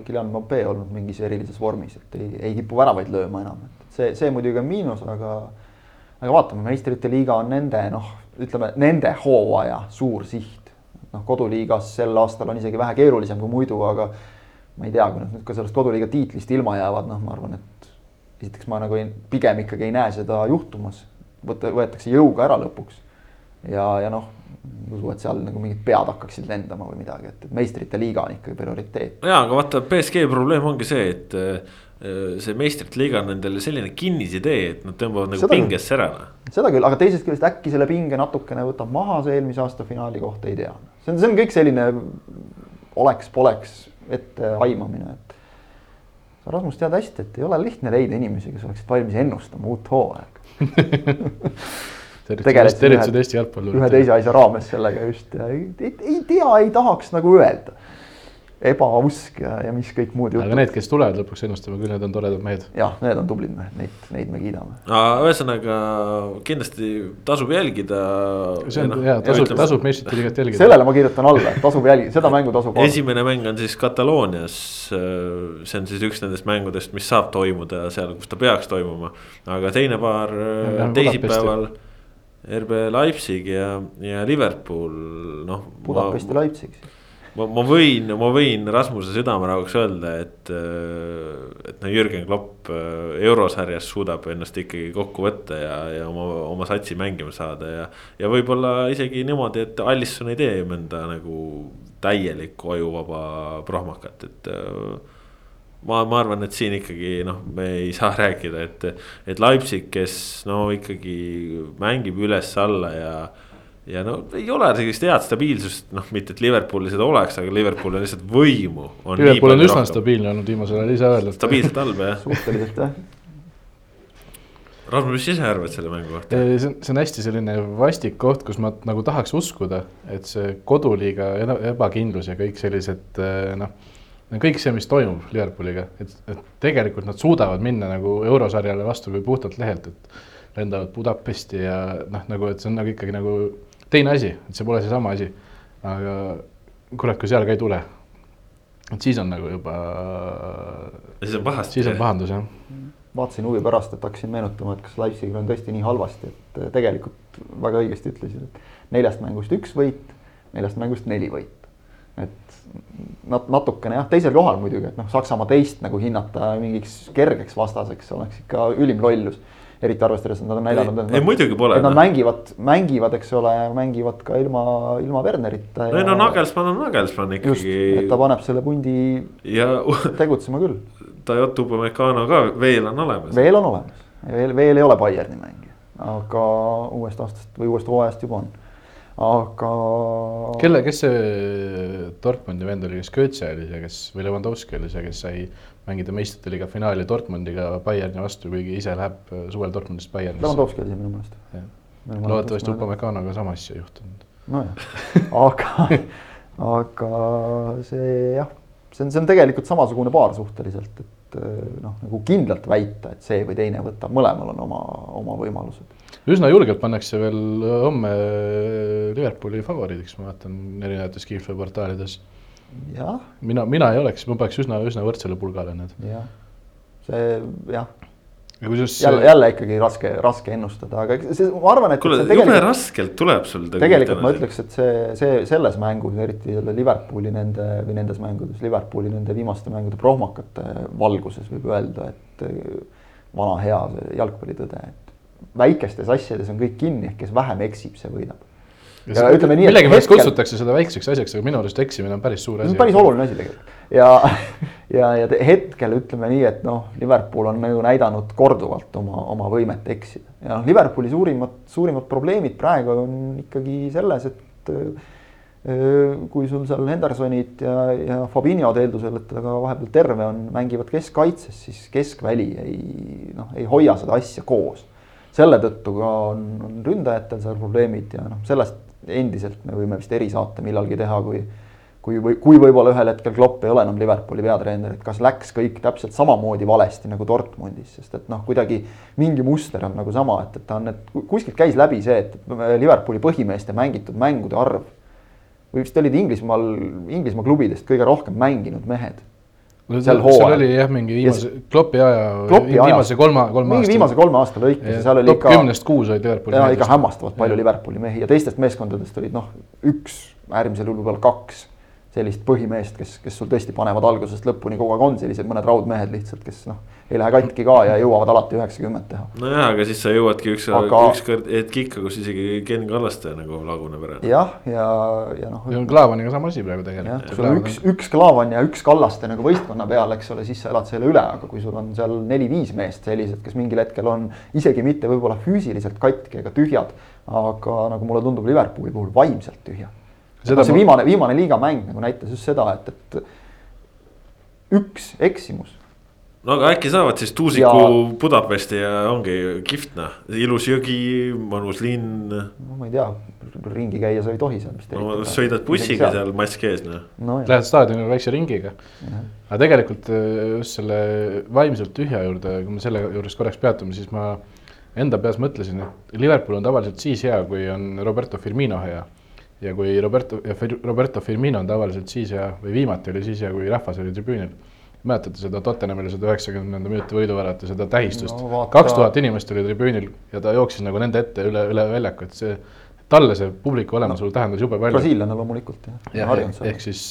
Guillaume Mbappé olnud mingis erilises vormis, et ei, ei kipu väravaid lööma enam, et see, see muidugi on miinus, aga aga vaatame, meistrite liiga on nende noh, ütleme nende hooaja suur siht. noh, koduliigas sel aastal on isegi vähe keerulisem kui muidu, aga ma ei tea, kui nad nüüd ka sellest koduliiga tiitlist ilma jäävad, noh, ma arvan, et esiteks ma nagu ei, pigem ikkagi ei näe seda juhtumas. võtta, võetakse jõuga ära lõpuks. ja, ja noh, ei usu, et seal nagu mingid pead hakkaksid lendama või midagi, et, meistrite liiga on ikkagi prioriteet. ja, aga vaata, BSG probleem ongi see, et see meistrite liiga on nendele selline kinnisidee, et nad tõmbavad nagu Seda pingesse ära. noh. seda küll, aga teisest küljest äkki selle pinge natukene võtab maha see eelmise aasta finaali kohta, ei tea. see on, see on kõik selline oleks-poleks ette aimamine, et. sa Rasmus tead hästi, et ei ole lihtne leida inimesi, kes oleksid valmis ennustama uut hooaega. *laughs* tervitused ühe- ühe teise asja raames sellega just ja ei, ei, ei tea, ei tahaks nagu öelda. Ebausk ja, ja mis kõik muud aga jutud. need, kes tulevad lõpuks ennustama, küll need on toredad mehed. jah, need on tublid mehed, neid, neid me kiidame. ühesõnaga kindlasti tasub jälgida. see on noh, hea, tasub, tasub meistrite liigat jälgida. sellele ma kirjutan alla, et tasub jälgida, seda mängu tasub esimene mäng on siis Kataloonias, see on siis üks nendest mängudest, mis saab toimuda seal, kus ta peaks toimuma. aga teine paar äh, Lähme teisipäeval RB Leipzig ja, ja Liverpool, noh. Budapesti Leipzig siis. Ma, ma võin, ma võin Rasmuse südamerahuks öelda, et, et no Jürgen Klopp äh, eurosarjas suudab ennast ikkagi kokku võtta ja, ja oma, oma satsi mängima saada ja. ja võib-olla isegi niimoodi, et Alisson ei tee mõnda nagu täielikku ajuvaba prohmakat, et äh, ma, ma arvan, et siin ikkagi noh, me ei saa *laughs* rääkida, et, et Leipzig, kes no ikkagi mängib üles-alla ja ja no ei ole sellist head stabiilsust, noh, mitte et Liverpoolil seda oleks, aga Liverpoolil on lihtsalt võimu. Liverpool on üsna stabiilne olnud viimasel ajal, ise öelda. stabiilselt halb jah. suhteliselt jah. Rasmus, mis sa ise arvad selle mängu kohta? see on, see on hästi selline vastik koht, kus ma nagu tahaks uskuda, et see koduliiga eba- ebakindlus ja kõik sellised noh. kõik see, mis toimub Liverpooliga, et, et tegelikult nad suudavad minna nagu eurosarjale vastu kui puhtalt lehelt, et lendavad Budapesti ja noh, nagu, et see on nagu ikkagi nagu teine asi, et see pole seesama asi. aga kurat, kui seal ka ei tule, et siis on nagu juba, siis on pahasti. siis on pahandus jah vaatasin huvi pärast, et hakkasin meenutama, et kas Leipzigil on tõesti nii halvasti, et tegelikult väga õigesti ütlesid, et neljast mängust üks võit, neljast mängust neli võitu. et nat-, natukene jah, teisel kohal muidugi, et noh, Saksamaa teist nagu hinnata mingiks kergeks vastaseks oleks ikka ülim lollus. Eriti arvestades, et nad on näidanud. ei muidugi pole. et nad mängivad, mängivad, eks ole, mängivad ka ilma, ilma Wernerita. no, no Nagelsmann on Nagelsmann just, ikkagi. et ta paneb selle pundi ja tegutsema küll. Toyota Upamecano ka veel on olemas. veel on olemas, veel, veel ei ole Bayerni mängija, aga uuest aastast või uuest hooajast juba on. aga. kelle, kes see Dortmundi vend oli, kes Götze oli see, kes või Levanovski oli see, kes sai mängida meistrite liiga finaali Dortmundiga Bayerni vastu, kuigi ise läheb suvel Dortmundist Bayernisse. Levanovski oli minu meelest. loodetavasti Upamecanoga sama asja ei juhtunud. nojah, aga, aga see jah, see on, see on tegelikult samasugune paar suhteliselt, et noh, nagu kindlalt väita, et see või teine võtab, mõlemal on oma, oma võimalused. üsna julgelt pannakse veel homme Liverpooli favoriidiks, ma vaatan erinevates kihlveoportaalides. mina, mina ei oleks, ma paneks üsna, üsna võrdsele pulgale need. jah, see jah Kusjuures... jälle, jälle ikkagi raske, raske ennustada, aga see, ma arvan, et. kuule, jube raskelt tuleb sul. tegelikult ma ütleks, et see, see selles mängus, eriti selle Liverpooli nende või nendes mängudes, Liverpooli nende viimaste mängude prohmakate valguses võib öelda, et vana hea jalgpallitõde, et väikestes asjades on kõik kinni, ehk kes vähem eksib, see võidab. Ja ütleme nii, et millegipärast hetkel... kutsutakse seda väikseks asjaks, aga minu arust eksimine on päris suur asi. päris oluline asi tegelikult ja, *laughs* ja, ja hetkel ütleme nii, et noh, Liverpool on nagu näidanud korduvalt oma, oma võimet eksida ja noh, Liverpooli suurimad, suurimad probleemid praegu on ikkagi selles, et kui sul seal Hendersonid ja, ja Fabinho'd eeldusel, et ta ka vahepeal terve on, mängivad keskkaitses, siis keskväli ei noh, ei hoia seda asja koos. selle tõttu ka on, on ründajatel seal probleemid ja noh, sellest endiselt me võime vist erisaate millalgi teha, kui kui või kui võib-olla ühel hetkel Klopp ei ole enam Liverpooli peatreener, et kas läks kõik täpselt samamoodi valesti nagu Dortmundis, sest et noh, kuidagi mingi muster on nagu sama, et, et ta on, et kuskilt käis läbi see, et Liverpooli põhimeeste mängitud mängude arv või vist olid Inglismaal, Inglismaa klubidest kõige rohkem mänginud mehed. Seal hooajal. oli jah, mingi viimase, aja, Kloppi aja. viimase kolme mingi aasta. viimase kolme aasta lõikes ja seal oli ikka, kümnest kuus olid Liverpooli ja ikka hämmastavalt palju Liverpooli mehi ja teistest meeskondadest olid noh, üks, äärmisel juhul võib-olla kaks sellist põhimeest, kes, kes sul tõesti panevad algusest lõpuni kogu aeg on sellised mõned raudmehed lihtsalt, kes noh, ei lähe katki ka ja jõuavad alati üheksakümmend teha. nojah, aga siis sa jõuadki üks Aga- ükskord hetk ikka, kus isegi Ken Kallaste nagu laguneb ära. jah, ja, ja noh. ja Klaavaniga sama asi praegu tegelikult. sul on üks, üks Klaavan ja üks Kallaste nagu võistkonna peal, eks ole, siis sa elad selle üle, aga kui sul on seal neli-viis meest sellised, kes mingil hetkel on isegi mitte võib-olla füüsiliselt katki ega tühjad, aga nagu mulle tundub Liverpooli puhul vaimselt tühjad. Seda see ma- viimane, viimane liigamäng nagu näitas just seda, et, et üks eksimus no aga äkki saavad siis Tuusiku Ja- ja... Budapesti ja ongi kihvt noh, ilus jõgi, mõnus linn. no ma ei tea, ringi käia sa ei tohi seal vist. no sõidad bussiga seal mask ees noh. no,. Lähed staadionile väikse ringiga. aga tegelikult äh, just selle vaimselt tühja juurde, kui me selle juures korraks peatume, siis ma enda peas mõtlesin, et Liverpool on tavaliselt siis hea, kui on Roberto Firmino hea. ja kui Roberto, Roberto Firmino on tavaliselt siis hea või viimati oli siis hea, kui rahvas oli tribüünil. Mäletate seda Tottenhamile seda üheksakümnenda minuti võiduvärat ja seda tähistust No kaks tuhat inimest oli tribüünil ja ta jooksis nagu nende ette üle, üle väljaku, et see talle see publiku olemasolu tähendas jube palju. brasiillane loomulikult jah ja,, harjunud ehk siis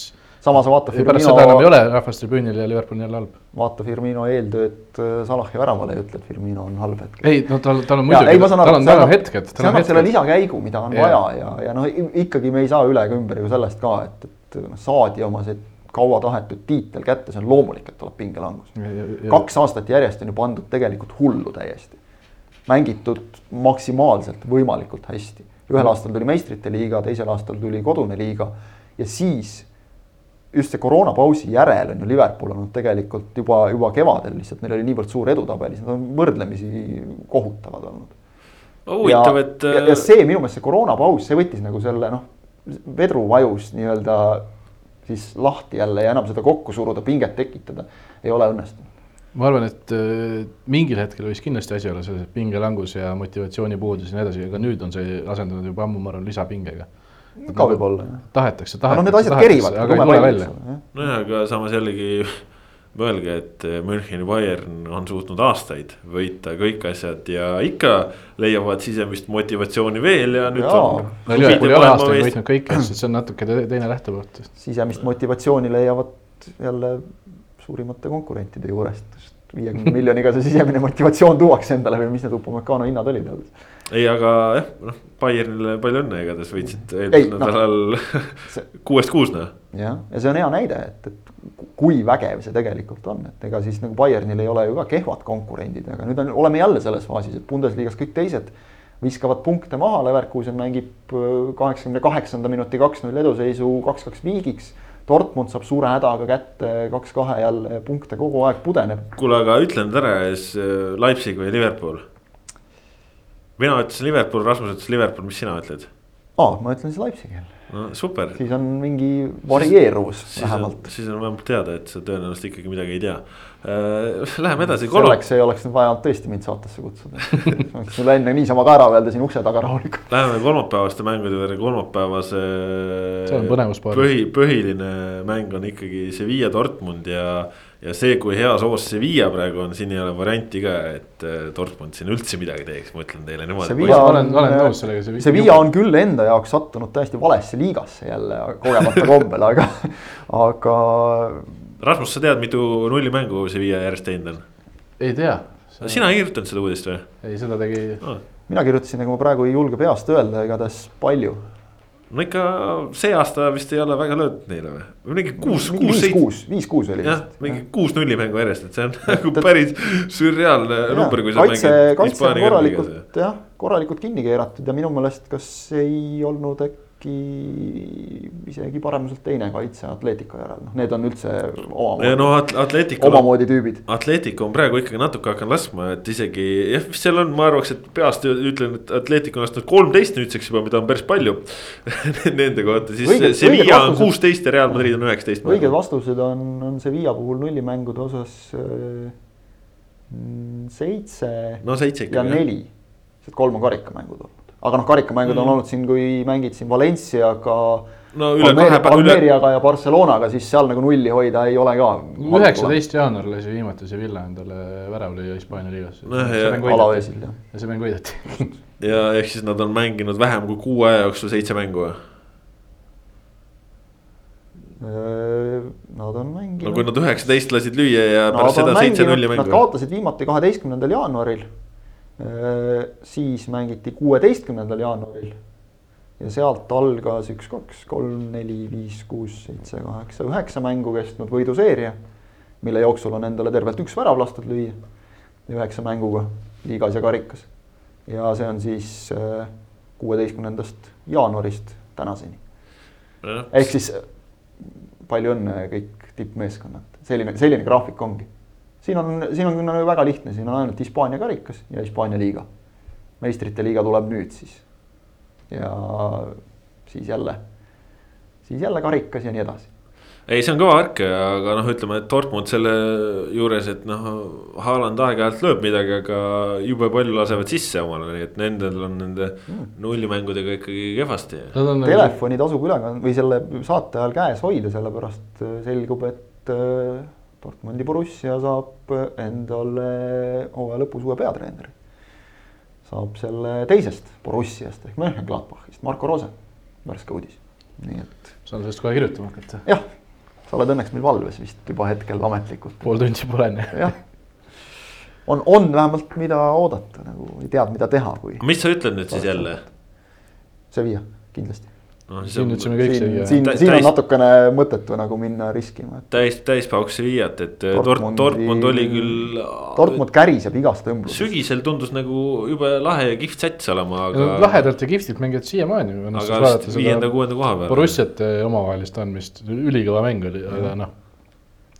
samas vaata pärast seda enam ei Firmino, ole rahvast tribüünil ja Liverpool on jälle halb. vaata Firmino eeltööd äh, Salahi väravale ei ütle, et Firmino on halb hetk. ei, no tal, tal on muidugi, tal on, tal on hetked, see annab selle lisakäigu, mida on Jaa. vaja ja, ja noh, ikkagi me ei saa üle ega ümber ju sellest ka, et, et noh, saadi oma see kaua tahetud tiitel kätte, see on loomulik, et tuleb pingelangus. kaks aastat järjest on ju pandud tegelikult hullu täiesti. mängitud maksimaalselt võimalikult hästi. ühel aastal tuli meistrite liiga, teisel aastal tuli kodune liiga ja siis just see koroonapausi järel on ju Liverpool olnud tegelikult juba, juba kevadel lihtsalt neil oli niivõrd suur edu tabelis, nad on võrdlemisi kohutavad olnud. huvitav, et. ja, ja see minu meelest see koroonapaus, see võttis nagu selle noh, vedruvajus nii-öelda siis lahti jälle ja enam seda kokku suruda, pinget tekitada ei ole õnnestunud. ma arvan, et äh, mingil hetkel võis kindlasti asi olla selles, et pingelangus ja motivatsioonipuudus ja nii edasi, aga nüüd on see asendunud juba ammu, ma arvan, lisapingega. ka võib-olla jah. tahetakse, aga noh, need tahetakse, asjad kerivad, aga ei tule välja. nojah, aga samas jällegi mõelge, et Müncheni Bayern on suutnud aastaid võita kõik asjad ja ikka leiavad sisemist motivatsiooni veel ja nüüd Jaa. on. no Liverpool ei ole aastaid võitnud kõiki asju, see on natuke te- teine lähtepunkt. sisemist motivatsiooni leiavad jälle suurimate konkurentide juurest, sest viiekümne *laughs* miljoniga see sisemine motivatsioon tuuakse endale või mis need Upamecano hinnad olid alles. ei, aga jah, noh, Bayernile palju õnne, igatahes võitsid eelmisel noh, nädalal see- *laughs* kuuest kuus noh. jah, ja see on hea näide, et, et kui vägev see tegelikult on, et ega siis nagu Bayernil ei ole ju ka kehvad konkurendid, aga nüüd on, oleme jälle selles faasis, et Bundesliga-s kõik teised viskavad punkte maha, Leverkusen mängib äh, kaheksakümne kaheksanda minuti kaks-null eduseisu kaks-kaks viigiks. Dortmund saab suure hädaga kätte kaks-kahe jälle punkte kogu aeg pudeneb. kuule, aga ütle nüüd ära siis äh, Leipzig või Liverpool. mina ütlesin Liverpool, Rasmus ütles Liverpool, mis sina ütled? aa, ma ütlen siis Leipzigil, no super. siis on mingi varieeruvus vähemalt., siis on vähemalt teada, et sa tõenäoliselt ikkagi midagi ei tea. Läheme edasi, selleks ei oleks nüüd vaja tõesti mind saatesse kutsuda. võiks sulle enne niisama ka ära öelda siin ukse taga rahulikult. läheme kolmapäevaste mängude juurde, kolmapäevase. See on põnevuspaaris. põhi, põhiline mäng on ikkagi Sevilla Dortmund ja, ja see, kui hea soos Sevilla praegu on, siin ei ole varianti ka, et äh, Dortmund siin üldse midagi teeks, ma ütlen teile niimoodi. Sevilla Ma on olen-, olen nõus sellega, see- Sevilla on küll enda jaoks sattunud täiesti valesse liigasse jälle kogemata *laughs* kombel, aga, aga Rasmus, sa tead, mitu nullimängu Sevilla järjest teinud on? ei tea. sina ei kirjutanud seda uudist või ei, seda tegi oh.? mina kirjutasin, aga ma praegu ei julge peast öelda, igatahes palju. No ikka see aasta vist ei ole väga löödud neile või? mingi kuus, kuus, viis, seitse. kuus, viis, kuus oli jah, mingi kuus nullimängu järjest, et see on nagu päris sürreaalne number, kui sa kaitse, mängid kaitse on korralikult jah, korralikult kinni keeratud ja minu meelest, kas ei olnud äkki isegi paremuselt teine kaitse Atletico järel, noh, need on üldse ja omamoodi, no At- Atletico, omamoodi tüübid. Atletico on praegu ikkagi natuke hakanud laskma, et isegi jah, vist seal on, ma arvaks, et peast ütlen, et Atletico on lasknud kolmteist nüüdseks juba, mida on päris palju *laughs* Nende kohta, siis Sevilla on kuusteist ja Real Madrid on üheksateist. õiged vastused on, on Sevilla puhul nullimängude osas äh, seitse no seitse ja ikkagi. neli, sest kolm on karikamängud olnud, aga noh, karikamängud mm. on olnud siin, kui mängid siin Valenciaga, no üle kahe päeva, üle Almeriaga ja Barcelonaga, siis seal nagu nulli hoida ei ole ka. üheksateist jaanuar lasi viimati Sevilla endale värava lüüa Hispaania liigas. alaveesil jah. ja see mäng võideti *laughs* ja ehk siis nad on mänginud vähem kui kuu aja jooksul seitse mängu või? Nad on mänginud. no kui nad üheksateist lasid lüüa ja pärast seda seitse-nulli mängu. Nad kaotasid viimati kaheteistkümnendal jaanuaril. Siis mängiti kuueteistkümnendal jaanuaril ja sealt algas üks, kaks, kolm, neli, viis, kuus, seitse, kaheksa, üheksa mängu kestnud võiduseeria. mille jooksul on endale tervelt üks värav lastud lüüa. üheksa mänguga liigas ja karikas. ja see on siis äh, kuueteistkümnendast jaanuarist tänaseni. ehk siis palju õnne kõik tippmeeskonnad, selline, selline graafik ongi. Siin on, siin on väga lihtne, siin on ainult Hispaania karikas ja Hispaania liiga. meistrite liiga tuleb nüüd siis ja siis jälle, siis jälle karikas ja nii edasi ei, see on kõva värk, aga noh, ütleme, et Dortmund selle juures, et noh, Haaland aeg-ajalt lööb midagi, aga jube palju lasevad sisse omale, nii et nendel on nende mm. nullimängudega ikkagi kehvasti. Nagu- Telefoni tasub üle või selle saate ajal käes hoida, sellepärast selgub, et äh, Dortmundi Borussia saab endale hooaja lõpus uue peatreeneri saab selle teisest Borussiast ehk Mönchengladbachist, Marko Rose, värske uudis, nii et. saan sellest kohe kirjutama hakata. jah, sa oled õnneks meil valves vist juba hetkel ametlikult. pool tundi pole enne. jah, on, on vähemalt, mida oodata nagu, tead, mida teha, kui. mis sa ütled nüüd siis jälle? Sevilla, kindlasti no, siin ütlesime kõik siin, siin, siin on natukene mõttetu nagu minna riskima. täis, täispauks Sevillat, et äh, Dortmundi, Dortmund oli küll. Dortmund käriseb igast õmblusest. sügisel tundus nagu jube lahe ja kihvt sats olema, aga. lahedalt ja kihvtilt mängivad siiamaani. aga viienda-kuuenda koha peal. Borussiate omavahelist andmist, ülikõva mäng oli, aga noh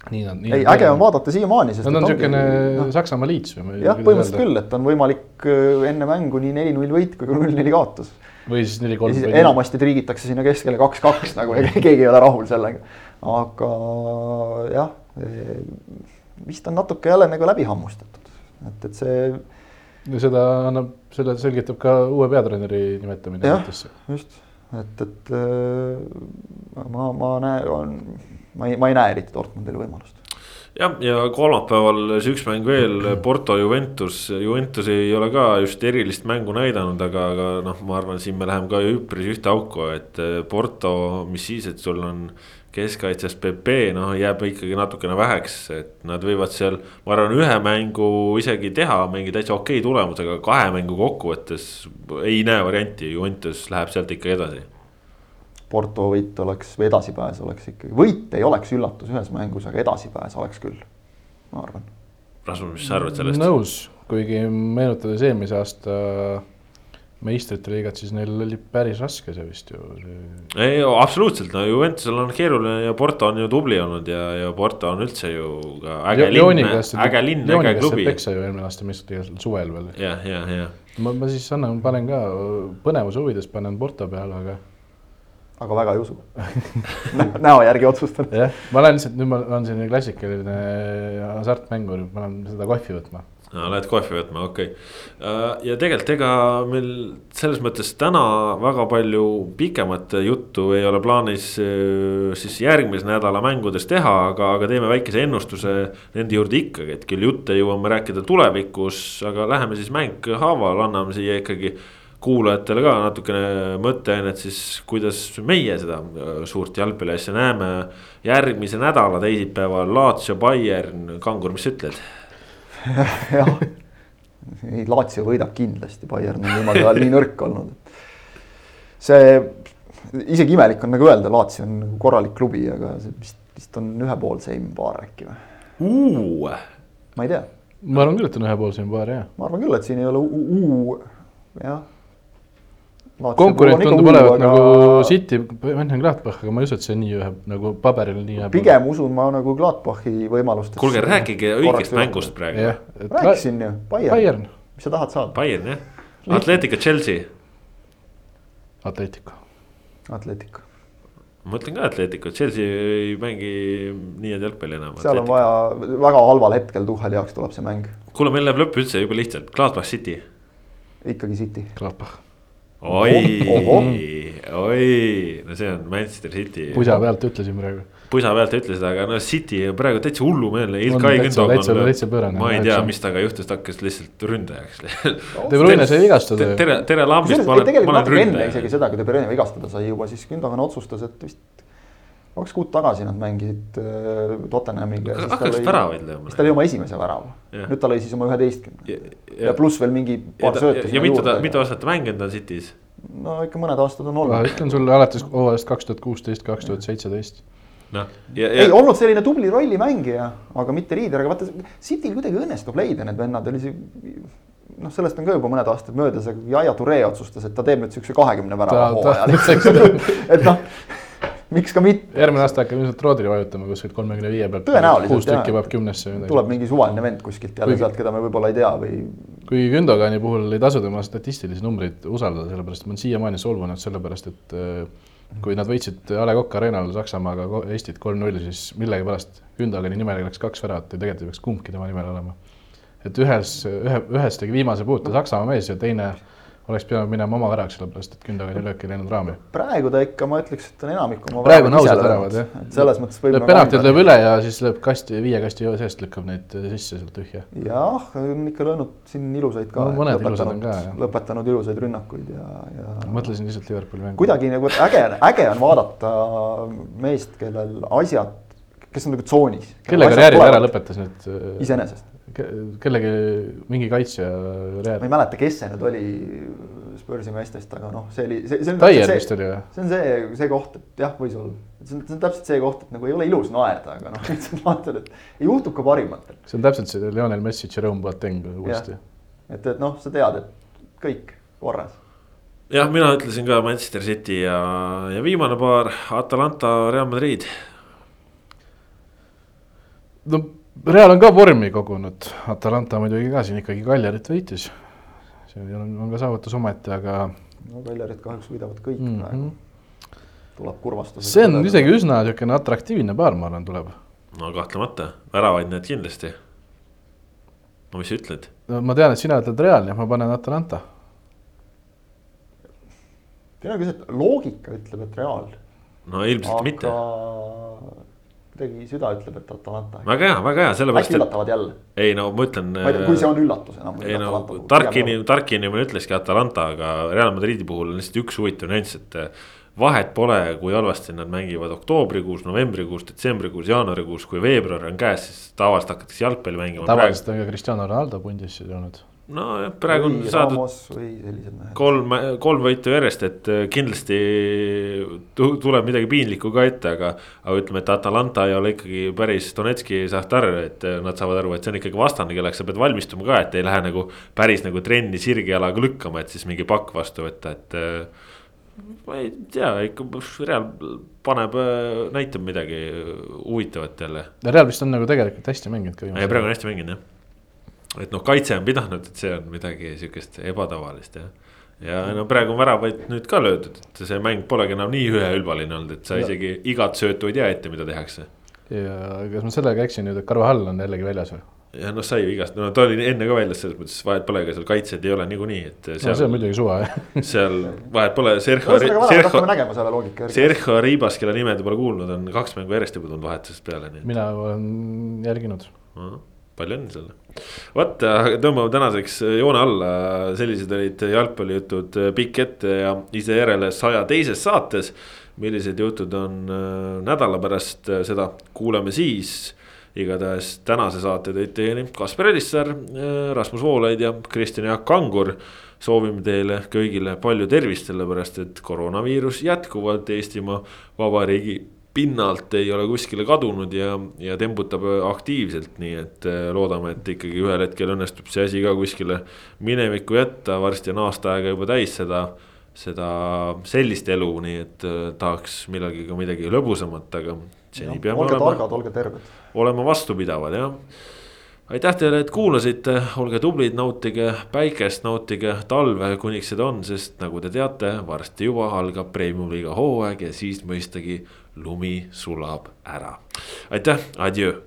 nii nad. ei, äge on vaadata siiamaani, sest. Nad on niisugune no, Saksamaa liits või? jah, põhimõtteliselt küll, et on võimalik äh, enne mängu nii neli-null võit kui ka null-neli kaotus või siis neli-kolm. enamasti triigitakse sinna keskele kaks-kaks nagu ja *laughs* keegi ei ole rahul sellega. aga jah, vist on natuke jälle nagu läbi hammustatud, et, et see. no seda annab, selle selgitab ka uue peatreeneri nimetamine. jah, just, et, et ma, ma näen, ma ei, ma ei näe eriti Dortmundile võimalust jah, ja kolmapäeval see üks mäng veel, Porto Juventus, Juventus ei ole ka just erilist mängu näidanud, aga, aga noh, ma arvan, siin me läheme ka üpris ühte auku, et eh, Porto, mis siis, et sul on keskkaitses PP, noh, jääb ikkagi natukene väheks, et nad võivad seal, ma arvan, ühe mängu isegi teha mingi täitsa okei tulemusega, kahe mängu kokkuvõttes ei näe varianti, Juventus läheb sealt ikka edasi Porto võit oleks või edasipääs oleks ikkagi, võit ei oleks üllatus ühes mängus, aga edasipääs oleks küll, ma arvan. Rasmus, mis sa arvad sellest? nõus, kuigi meenutades eelmise aasta meistrite liigat, siis neil oli päris raske see vist ju. ei, absoluutselt, no Juventusel on keeruline ja Porto on ju tubli olnud ja, ja Porto on üldse ju ka äge linn, äge linn, äge klubi. peksa ju eelmine aasta meistrite liigas suvel veel. jah, ja, ja, ja. ma, ma siis annan, panen ka põnevuse huvides panen Porto peale, aga aga väga ei usu näo järgi otsustan. jah, ma lähen lihtsalt, nüüd ma olen selline klassikaline hasartmängur, ma lähen seda kohvi võtma. no lähed kohvi võtma, okei okay.. Äh, ja tegelikult ega meil selles mõttes täna väga palju pikemat juttu ei ole plaanis äh, siis järgmise nädala mängudes teha, aga, aga teeme väikese ennustuse nende juurde ikkagi, et küll jutte jõuame rääkida tulevikus, aga läheme siis mäng haaval, anname siia ikkagi kuulajatele ka natukene mõtteainet siis, kuidas meie seda äh, suurt jalgpalliasja näeme. järgmise nädala teisipäeval Lazio, Bayern, Kangur, mis sa ütled? *laughs* jah, ei Lazio võidab kindlasti, Bayern on viimasel ajal nii nõrk olnud. see, isegi imelik on nagu öelda, Lazio on nagu korralik klubi, aga see vist, vist on ühepoolseim paar äkki või? ma ei tea. ma arvan küll, et on ühepoolseim paar jah. ma arvan küll, et siin ei ole uu, jah konkurent tundub olevat aga... nagu City, Mönchengladbach, aga ma ei usu, et see nii ühe nagu paberil nii ühe. pigem usun ma nagu Gladbachi võimalustest. kuulge, rääkige õigest mängust praegu. rääkisin ju, Bayern, Bayern., mis sa tahad saada? Bayern jah, Atletico, Chelsea. Atletico. Atletico. ma ütlen ka Atletico, Chelsea ei mängi nii head jalgpalli enam. seal on vaja, väga halval hetkel Tuhhali jaoks tuleb see mäng. kuule, meil läheb lõpp üldse jube lihtsalt, Gladbach City. ikkagi City. Gladbach oi, oi, no see on Manchester City. pusa pealt ütlesin praegu. pusa pealt ütlesid, aga no City praegu täitsa hullumeelne. Ma ei tea, mis temaga juhtus, ta hakkas lihtsalt ründajaks De Bruyne sai vigastada. tere, tere lambist, ma olen, ma olen ründaja. isegi seda, kui De Bruyne vigastada sai juba, siis Gündogan otsustas, et vist kaks kuud tagasi nad mängisid äh, Tottenhamiga. hakkasid väravaid lööma. siis ta lõi oma esimese värava, nüüd ta lõi siis oma üheteistkümne ja, ja, ja pluss veel mingi paar sööta. ja mitu ta, mitu aastat ta mänginud on City's? no ikka mõned aastad on olnud. ütlen sulle alates hooajast kaks tuhat kuusteist, kaks tuhat seitseteist noh, ei olnud selline tubli rollimängija, aga mitte liider, aga vaata Cityl kuidagi õnnestub leida need vennad, oli see noh, sellest on ka juba mõned aastad möödas, aga Yaya Toure otsustas, et ta teeb nüüd siukse kahekümne värava hooajal. *laughs* et noh *laughs* miks ka mitte. järgmine aasta hakkab ilmselt roodri vajutama kuskilt kolmekümne viie pealt. kuus tükki paneb kümnesse. tuleb mingi suvaline vend kuskilt jälle Kuigi... sealt, keda me võib-olla ei tea või. kui Gündogani puhul ei tasu tema statistilisi numbreid usaldada, sellepärast ma olen siiamaani solvunud sellepärast, et äh, kui nad võitsid A Le Coq Arena'l Saksamaaga Eestit kolm-null, siis millegipärast Gündogani nimel läks kaks väravat ja tegelikult ei peaks kumbki tema nimel olema. et ühes, ühe, ühes tegi viimase puute Saksamaa mees ja teine oleks pidanud minema oma väraks, sellepärast et Gündogani löök ei läinud raami. praegu ta ikka, ma ütleks, et on enamik oma praegu on ausad väravad jah. selles mõttes võib. lööb penaltid lööb üle ja siis lööb kasti, viie kasti seest lükkab neid sisse sealt tühja. jah, on ikka löönud siin ilusaid ka no,. mõned ilusad on ka jah. lõpetanud ilusaid rünnakuid ja, ja. mõtlesin lihtsalt Liverpooli mängu. kuidagi nagu äge, äge on vaadata meest, kellel asjad, kes on nagu tsoonis. kelle karjääri ta ära lõpetas nüüd? iseenesest kellegi, mingi kaitsja. ma ei mäleta, kes see nüüd oli Spursi meestest, aga noh, see oli, see, see on. Taier vist oli või? see on see, see koht, et jah, võis olla. see on, see on täpselt see koht, et nagu ei ole ilus naerda, aga noh, *laughs* lihtsalt vaatad, et juhtub ka parimatel. see on täpselt see Lionel Messi, Jerome Boateng uuesti. et, et noh, sa tead, et kõik korras jah, mina ütlesin ka Manchester City ja, ja viimane paar Atalanta, Real Madrid. no Real on ka vormi kogunud, Atalanta muidugi ka siin ikkagi Kaljarit võitis. see on, on ka saavutus omaette, aga. no Kaljarit kahjuks võidavad kõik mm -hmm. praegu. tuleb kurvastus. see on isegi üsna niisugune atraktiivne paar, ma arvan, tuleb. no kahtlemata, väravaid need kindlasti. no mis sa ütled? no ma tean, et sina ütled Real, nii et ma panen Atalanta. ka see, et loogika ütleb, et Real. no ilmselt aga... mitte kuidagi süda ütleb, et Atalanta. väga hea, väga hea, sellepärast. äkki üllatavad jälle. ei no ma ütlen. ma ei tea, kui see on üllatus enam. ei no tark inimene, tark inimene ütleski Atalanta, aga Real Madridi puhul on lihtsalt üks huvitav nüanss, et. vahet pole, kui halvasti nad mängivad oktoobrikuus, novembrikuus, detsembrikuus, jaanuarikuus, kui veebruar on käes, siis tavaliselt hakatakse jalgpalli mängima. tavaliselt on ka Cristiano Ronaldo pundis olnud nojah, praegu on saadud kolm, kolm võitu järjest, et äh, kindlasti tuleb midagi piinlikku ka ette, aga. aga ütleme, et Atalanta ei ole ikkagi päris Donetski Zahtar, et äh, nad saavad aru, et see on ikkagi vastane, kelleks sa pead valmistuma ka, et ei lähe nagu päris nagu trenni sirge jalaga lükkama, et siis mingi pakk vastu võtta, et. Äh, ma ei tea, ikka Real paneb, näitab midagi huvitavat jälle. Real vist on nagu tegelikult hästi mänginud ka. praegu on hästi mänginud jah et noh, kaitse on pidanud, et see on midagi sihukest ebatavalist jah ja no praegu on väravaid nüüd ka löödud, et see mäng polegi enam nii üheülbaline olnud, et sa isegi igat söötu ei tea ette, mida tehakse. ja kas ma sellega eksin nüüd, et Carvajal on jällegi väljas või? ja noh, sai vigast, no ta oli enne ka väljas, selles mõttes vahet pole, ega seal kaitsjad ei ole niikuinii, et. No see on muidugi suva jah *laughs* seal vahet pole, Sergio. Sergio, Sergio Ribas, kelle nime te pole kuulnud, on kaks mängu järjest juba tulnud vahetusest peale. mina olen jälginud palju õnne sulle. vot, tõmbame tänaseks joone alla, sellised olid jalgpallijutud pikk ette ja ise järele saja teises saates. millised jutud on äh, nädala pärast, äh, seda kuuleme siis. igatahes tänase saate tõid teieni Kaspar Elissaar, äh, Rasmus Voolaid ja Kristjan Jaak Kangur soovime teile kõigile palju tervist, sellepärast et koroonaviirus jätkuvalt Eestimaa Vabariigi pinnalt ei ole kuskile kadunud ja, ja tembutab aktiivselt, nii et äh, loodame, et ikkagi ühel hetkel õnnestub see asi ka kuskile minevikku jätta, varsti on aasta aega juba täis seda, seda sellist elu, nii et äh, tahaks millalgi ka midagi lõbusamat, aga seni peame olge olema. olge targad, olge terved. olema vastupidavad, jah aitäh teile, et kuulasite, olge tublid, nautige päikest, nautige talve, kuniks seda on, sest nagu te teate, varsti juba algab premium-liiga hooaeg ja siis mõistagi lumi sulab ära. aitäh, adjöö